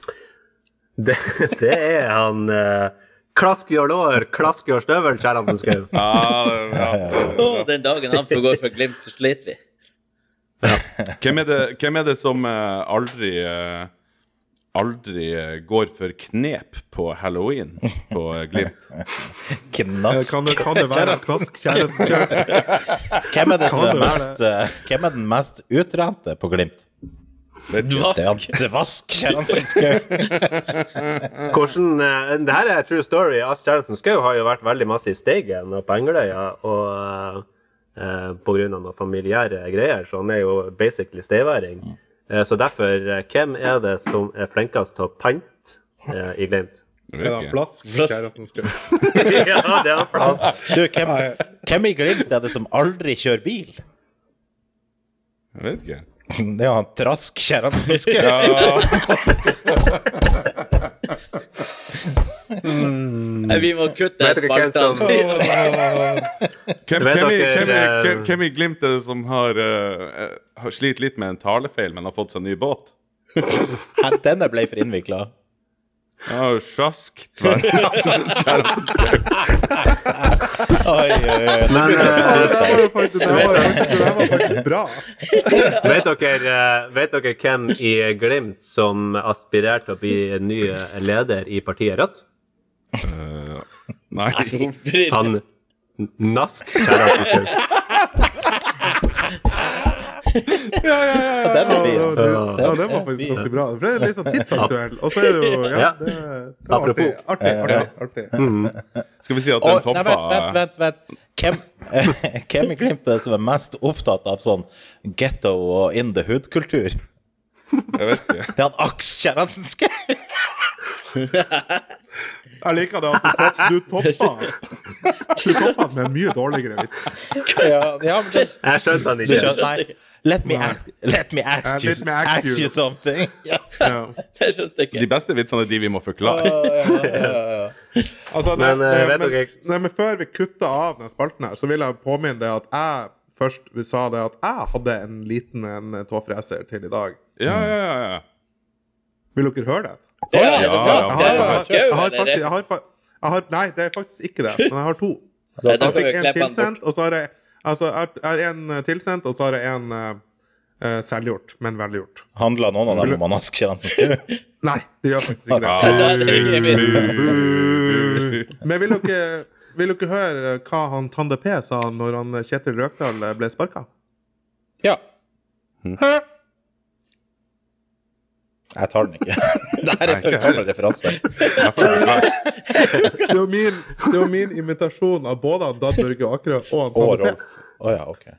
B: Det, det er han uh, Klask gjør lår, klask gjør støvel, Kjerransen Skau.
A: Ja, ja.
E: Å, den dagen han får gå for Glimt, så sliter vi.
A: Hvem, er det, hvem er det som eh, aldri eh, Aldri eh, går for knep på halloween på Glimt?
D: Knask.
C: Kan det, kan det være Knask?
D: Hvem er, det som er mest, hvem er den mest utrente på Glimt? Han Dvask Kjerransen Skau.
B: Hvordan, eh, det her er true story. Ask Kjerransen Skau har jo vært veldig masse i Steigen og på Engeløya og eh, av noen familiære greier, så han er jo basically steiværing. Eh, så derfor, eh, hvem er det som er flinkest til å pante eh, i Glimt?
C: Er det
A: Flask?
C: Kjæresten Skau.
B: ja, det er han Flask.
D: Du, hvem, hvem i Glimt er det som aldri kjører bil?
A: Jeg vet ikke.
D: Det er jo han Trask Skau.
A: Ja,
E: Nei, vi må kutte
B: et dere hvem
A: hvem, hvem, i,
B: dere,
A: hvem, i,
B: eh,
A: hvem, hvem i Glimt er det som har, eh, har slitt litt med en talefeil, men har fått seg ny båt?
D: Denne ble for innvikla.
A: Ja, sjask.
D: Oi, oi, oi.
B: Men eh,
C: det var faktisk, bra.
B: vet, dere, eh, vet dere hvem i Glimt som aspirerte til å bli ny leder i partiet Rødt?
A: Uh, Nei.
B: Han Nask Kjærasteskau.
D: Den var fin.
C: Ja, det, ja, det var faktisk ganske bra. For det er litt sånn tidsaktuell. Og så er det jo Ja,
B: Ja.
C: det, det var artig. Artig, artig, artig.
A: Skal vi si at den toppa
D: vent, vent, vent. vent. Hvem, hvem i Glimt er det som er mest opptatt av sånn getto og in the hood-kultur?
A: Jeg vet ikke.
D: Det er han Aks Kjerransen.
C: Jeg liker det at du, topp, du toppa Du toppa med en mye dårligere vits.
D: Ja, ja, men det,
B: Jeg skjønte han
D: du
B: ikke.
D: skjønner, nei. Let me, ask, let me ask,
C: Ja,
D: you,
C: let me ask
D: ask
C: you.
D: you something. Ja.
C: Ja.
E: Jeg skjønte ikke.
A: De beste vitsene er de vi må forklare.
C: Altså,
B: Men,
C: nei,
B: eh, vet
C: men, nei, men før vi kutter av denne spalten her, så vil jeg påminne deg at jeg først sa det at jeg hadde en liten en tåfreser til i dag.
A: Ja, ja, ja. ja.
C: Vil dere høre det?
E: Ja,
A: ja,
E: det
A: ja, ja.
C: jeg har, Nei, det er faktisk ikke det. Men jeg har to. Jeg fikk en tilsendt, og så har jeg Altså, jeg har- én en eh, tilsendt, og så har jeg en uh, uh, selvgjort, men velgjort.
D: Handla noen av dem om Skau?
C: Nei, det gjør faktisk ikke det. Men vil dere, vil dere høre hva han Tande P sa når han eh, Kjetil Røkdal ble sparka?
D: Ja. Jeg tar den ikke. Det her er for gammel referanse.
C: Det var min, det min invitasjon av både Dan Børge Akerø og han P.
D: Rolf. Å ja, ok.
C: Å,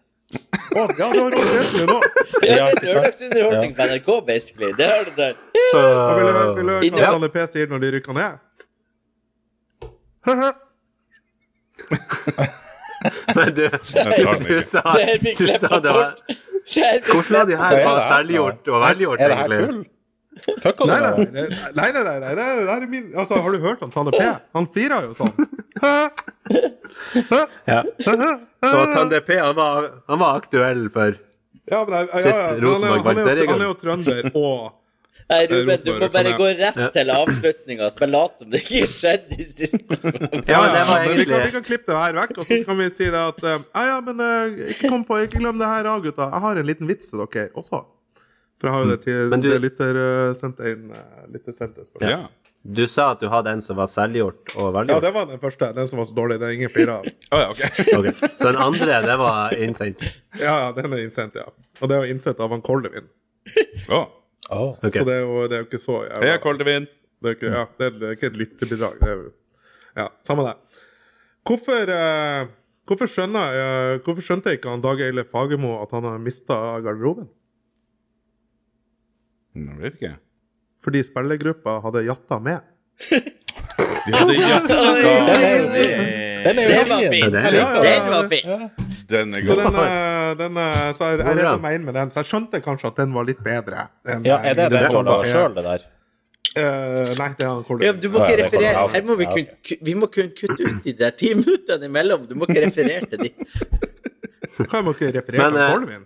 C: ja, det var Rolf Wesenlund nå.
E: Ja, det er lørdagsunderholdning på NRK, basically. Det har du der.
C: Og Vil du høre vil høre hva
E: Ja.
C: P sier når de rykker ned?
B: Men du, du sa,
E: Det er
B: du sa det var.
E: Er
B: Hvordan har de her
D: er
B: var selvgjort og velgjort,
D: Er det
B: egentlig?
D: Fucka du
C: Nei, nei, nei, nei, nei, nei, nei, det min Altså, har du hørt han Tande P? Han flirer jo sånn.
B: Ja. Så Tande P, han var, han var aktuell for
C: Ja, men ja,
B: Sist
C: ja, men han er jo-
B: Rosenborg vant
C: han er jo- Han er jo trønder og
E: Nei, Ruben, du
C: Rosenborg
E: må bare gå rett
B: Ja.
E: til avslutninga og spille lat som det ikke skjedde i siste
B: Ja, det var
C: men vi, kan, vi kan klippe det her vekk, og så kan vi si det at eh, Ja, ja, men eh, ikke kom på, ikke glem det her, da, gutta. Jeg har en liten vits til dere også. For jeg har jo det til
B: Men du-
C: det lytter uh, sendte inn lytter sendte spørsmål.
A: Ja.
B: Du sa at du hadde en som var selvgjort og velgjort.
C: Ja, det var den første. Den som var så dårlig. Det er ingen flirer av.
A: oh, ja, okay.
B: okay. Så den andre, det var innsendt.
C: Ja, den er innsendt, ja. Og det er jo innsett av han Koldevin.
A: Oh.
D: Oh,
B: okay.
C: Så det er, jo, det er jo ikke så jævla
A: Heia Koldevin.
C: Det er, ikke, ja, det, er, det er ikke et lytterbidrag. Det er jo Ja, samme det. Hvorfor, eh, hvorfor, skjønner, jeg- hvorfor skjønte ikke han Dag Eile Fagermo at han har mista garderoben?
A: Jeg vet ikke.
C: Fordi spillergruppa hadde jatta med.
A: De hadde jakta
D: Den er jo
E: var
D: fin.
E: Den var fin.
A: Den er
C: Så
A: god.
C: den, eh, den eh, så jeg, jeg redda meg inn med den, så jeg skjønte kanskje at den var litt bedre. enn,
D: Ja,
C: eh,
D: er det
C: den
D: du laga sjøl, det der?
C: Uh, nei, det er han
E: Ja, du må ikke referere. Her må vi kun, vi må kun kutte ut de der ti minuttene imellom. Du må ikke referere til de.
C: Hva, jeg ikke referere
B: Men,
C: til Koldevin?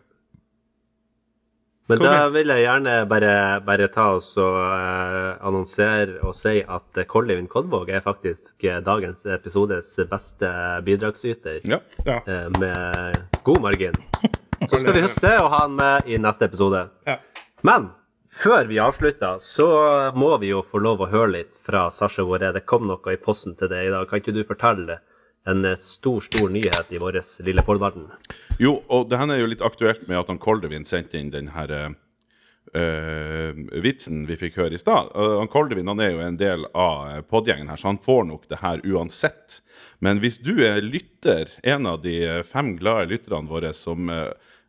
B: Men
C: Kom
B: da
C: igjen.
B: vil jeg gjerne bare, bare ta oss og uh, annonsere og si at eh, Kollivin Kodvåg er faktisk eh, dagens episodes beste bidragsyter
A: Ja.
C: Ja.
B: Uh, med god margin. Så skal vi huske det og ha han med i neste episode.
C: Ja.
B: Men før vi avslutter, så må vi jo få lov å høre litt fra Sasha Våre. Det kom noe i posten til deg i dag. Kan ikke du fortelle en eh, stor, stor nyhet i vår lille poddverden.
A: Jo, og det her er jo litt aktuelt med at han Koldevin sendte inn den her eh, vitsen vi fikk høre i stad. Han Koldevin han er jo en del av podgjengen her, så han får nok det her uansett. Men hvis du er lytter, en av de fem glade lytterne våre som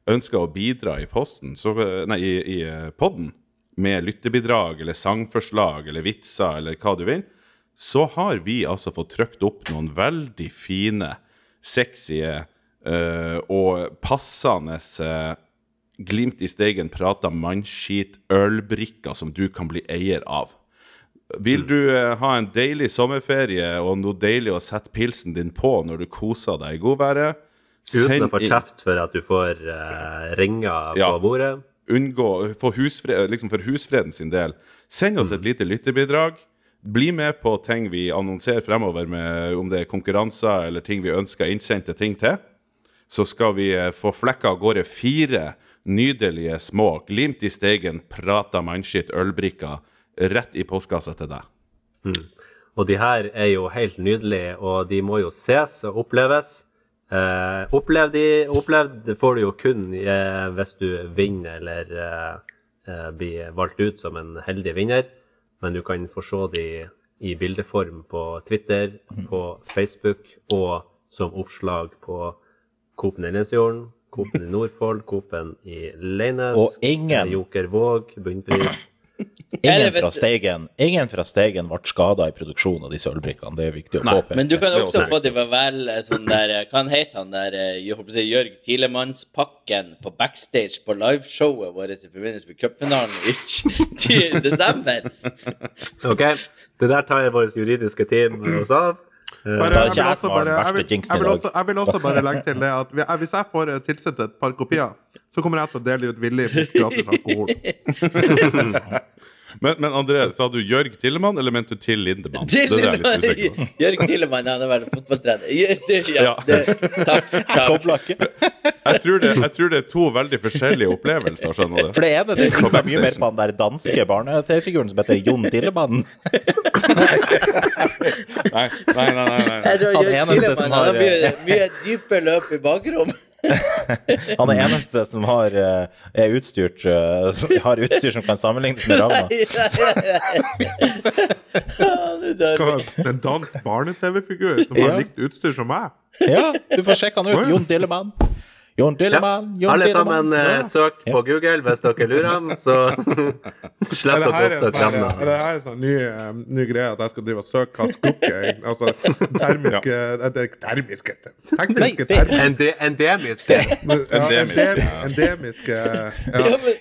A: ønsker å bidra i posten, så, nei, i, i podden, med lyttebidrag eller sangforslag eller vitser eller hva du vil, så har vi altså fått trykt opp noen veldig fine, sexy uh, og passende uh, glimt i stegen prata mannskit ølbrikker som du kan bli eier av. Vil du uh, ha en deilig sommerferie og noe deilig å sette pilsen din på når du koser deg i godværet?
B: Uten å få kjeft for at du får ringer
A: Ja.
B: på bordet.
A: unngå, for, husfred, liksom for husfreden sin del, send oss et lite lyttebidrag. Bli med på ting vi annonserer fremover, med, om det er konkurranser eller ting vi ønsker innsendte ting til. Så skal vi eh, få flekka av gårde fire nydelige små glimt i stegen, prata mannskitt ølbrikker rett i postkassa til deg.
B: Og de her er jo helt nydelige, og de må jo ses og oppleves. Eh, opplev de, opplevd får du jo kun eh, hvis du vinner eller eh, eh, blir valgt ut som en heldig vinner. Men du kan få se de i bildeform på Twitter, på Facebook og som oppslag på Coop Nellensfjorden, Coop i Nordfold, Coop-en i Leines,
D: Og ingen-
B: Joker Våg, bunnpris.
E: Eller
D: Ingen fra Steigen Ingen fra Steigen ble skada i produksjonen av disse ølbrikkene. Det er viktig å påpeke.
E: Men du kan også få det ved vel sånn der eh, Hva han heter han der eh, jeg si, Jørg Tilemannspakken på backstage på liveshowet vårt i forbindelse med cupfinalen i i desember?
B: Ok, det der tar vårt juridiske team oss av. Eh,
C: Bare, jeg, vil også bare, jeg, vil, jeg, vil også, jeg vil også bare legge til det at vi- hvis jeg får eh, tilsendt et par kopier, så kommer jeg til å dele ut villig gratis alkohol.
A: Men, men André, sa du Jørg Tillemann, eller mente du Till Lindemann? Det er det er.
E: Jørg Tillemann, han har vært fotballtrener. Ja, det- ja,
A: Ja.
E: det- Takk. takk.
D: Jeg.
A: Jeg tror, det, jeg tror det er to veldig forskjellige opplevelser, skjønner du.
D: For det ene det ligner mye mer på han der danske barne-TV-figuren som heter Jon Tillemann.
A: Nei, nei, nei. nei, nei.
E: Jeg tror
D: Han
E: Jørg
D: eneste som
E: har mye, mye dype løp i bakrom.
D: Han er eneste som har, eh, er utstyrt, eh, har utstyr som kan sammenlignes med Ravna.
C: En dansk barne-TV-figur som har
D: Ja.
C: likt utstyr som meg?
D: Ja, du får sjekke han ut. Jon Dillemann. Jon Dillemann. Jon
B: Alle
D: Dillemann.
B: sammen eh,
D: Ja.
B: søk på Google hvis dere lurer ham, så
C: Er
B: slipper dere
C: å
B: oppsøke navnene.
C: er det her en sånn ny, eh, ny greie at jeg skal drive og søke hva skukk er? Altså termiske det er Termiske Tekniske termiske
B: Ende, endemiske.
C: ja,
A: Endemisk,
C: endem-
A: ja.
C: Endemiske ja.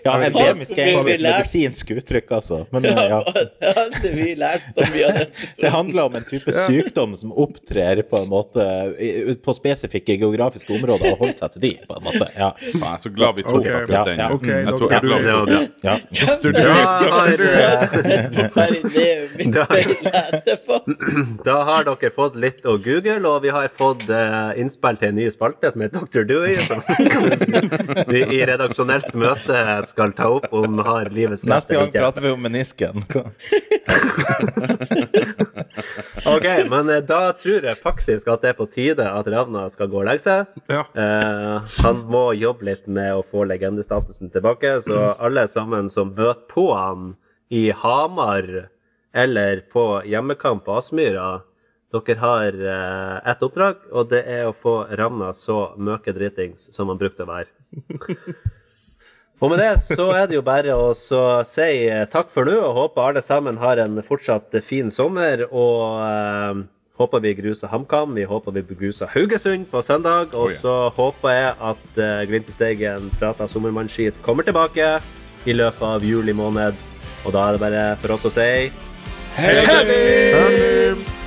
D: Ja, endemisk er et medisinsk uttrykk, altså. Men ja.
E: Det
D: handler om en type sykdom som opptrer på en måte på spesifikke geografiske områder og holder seg til de, på en måte. Ja.
A: Jeg er så glad vi tok
C: okay.
A: akkurat den.
D: Ja, ja.
C: Ok,
A: Jeg tror- jeg er glad
C: du-
A: vi
D: ja.
B: Da har, eh, Da- da har dere fått litt å google, og vi har fått eh, innspill til en ny spalte som heter Dr. Dewey, som vi i redaksjonelt møte skal ta opp om har livets
D: Neste gang
B: ikke.
D: prater vi om menisken.
B: Ok, men eh, da tror jeg faktisk at det er på tide at Ravna skal gå og legge seg.
C: Ja.
B: Eh, han må jobbe litt med å få legendestatusen tilbake, så alle sammen som møter på han i Hamar eller på hjemmekamp på Aspmyra, dere har eh, ett oppdrag, og det er å få Ravna så møke dritings som han brukte å være. Og med det så er det jo bare å si eh, takk for nå, og håper alle sammen har en fortsatt fin sommer. Og eh, håper vi gruser HamKam, vi håper vi gruser Haugesund på søndag. Og
A: Oh, yeah.
B: så håper jeg at uh, Glimt i Steigen prata sommermannsskit kommer tilbake i løpet av juli måned. Og da er det bare for oss å si
C: Hei!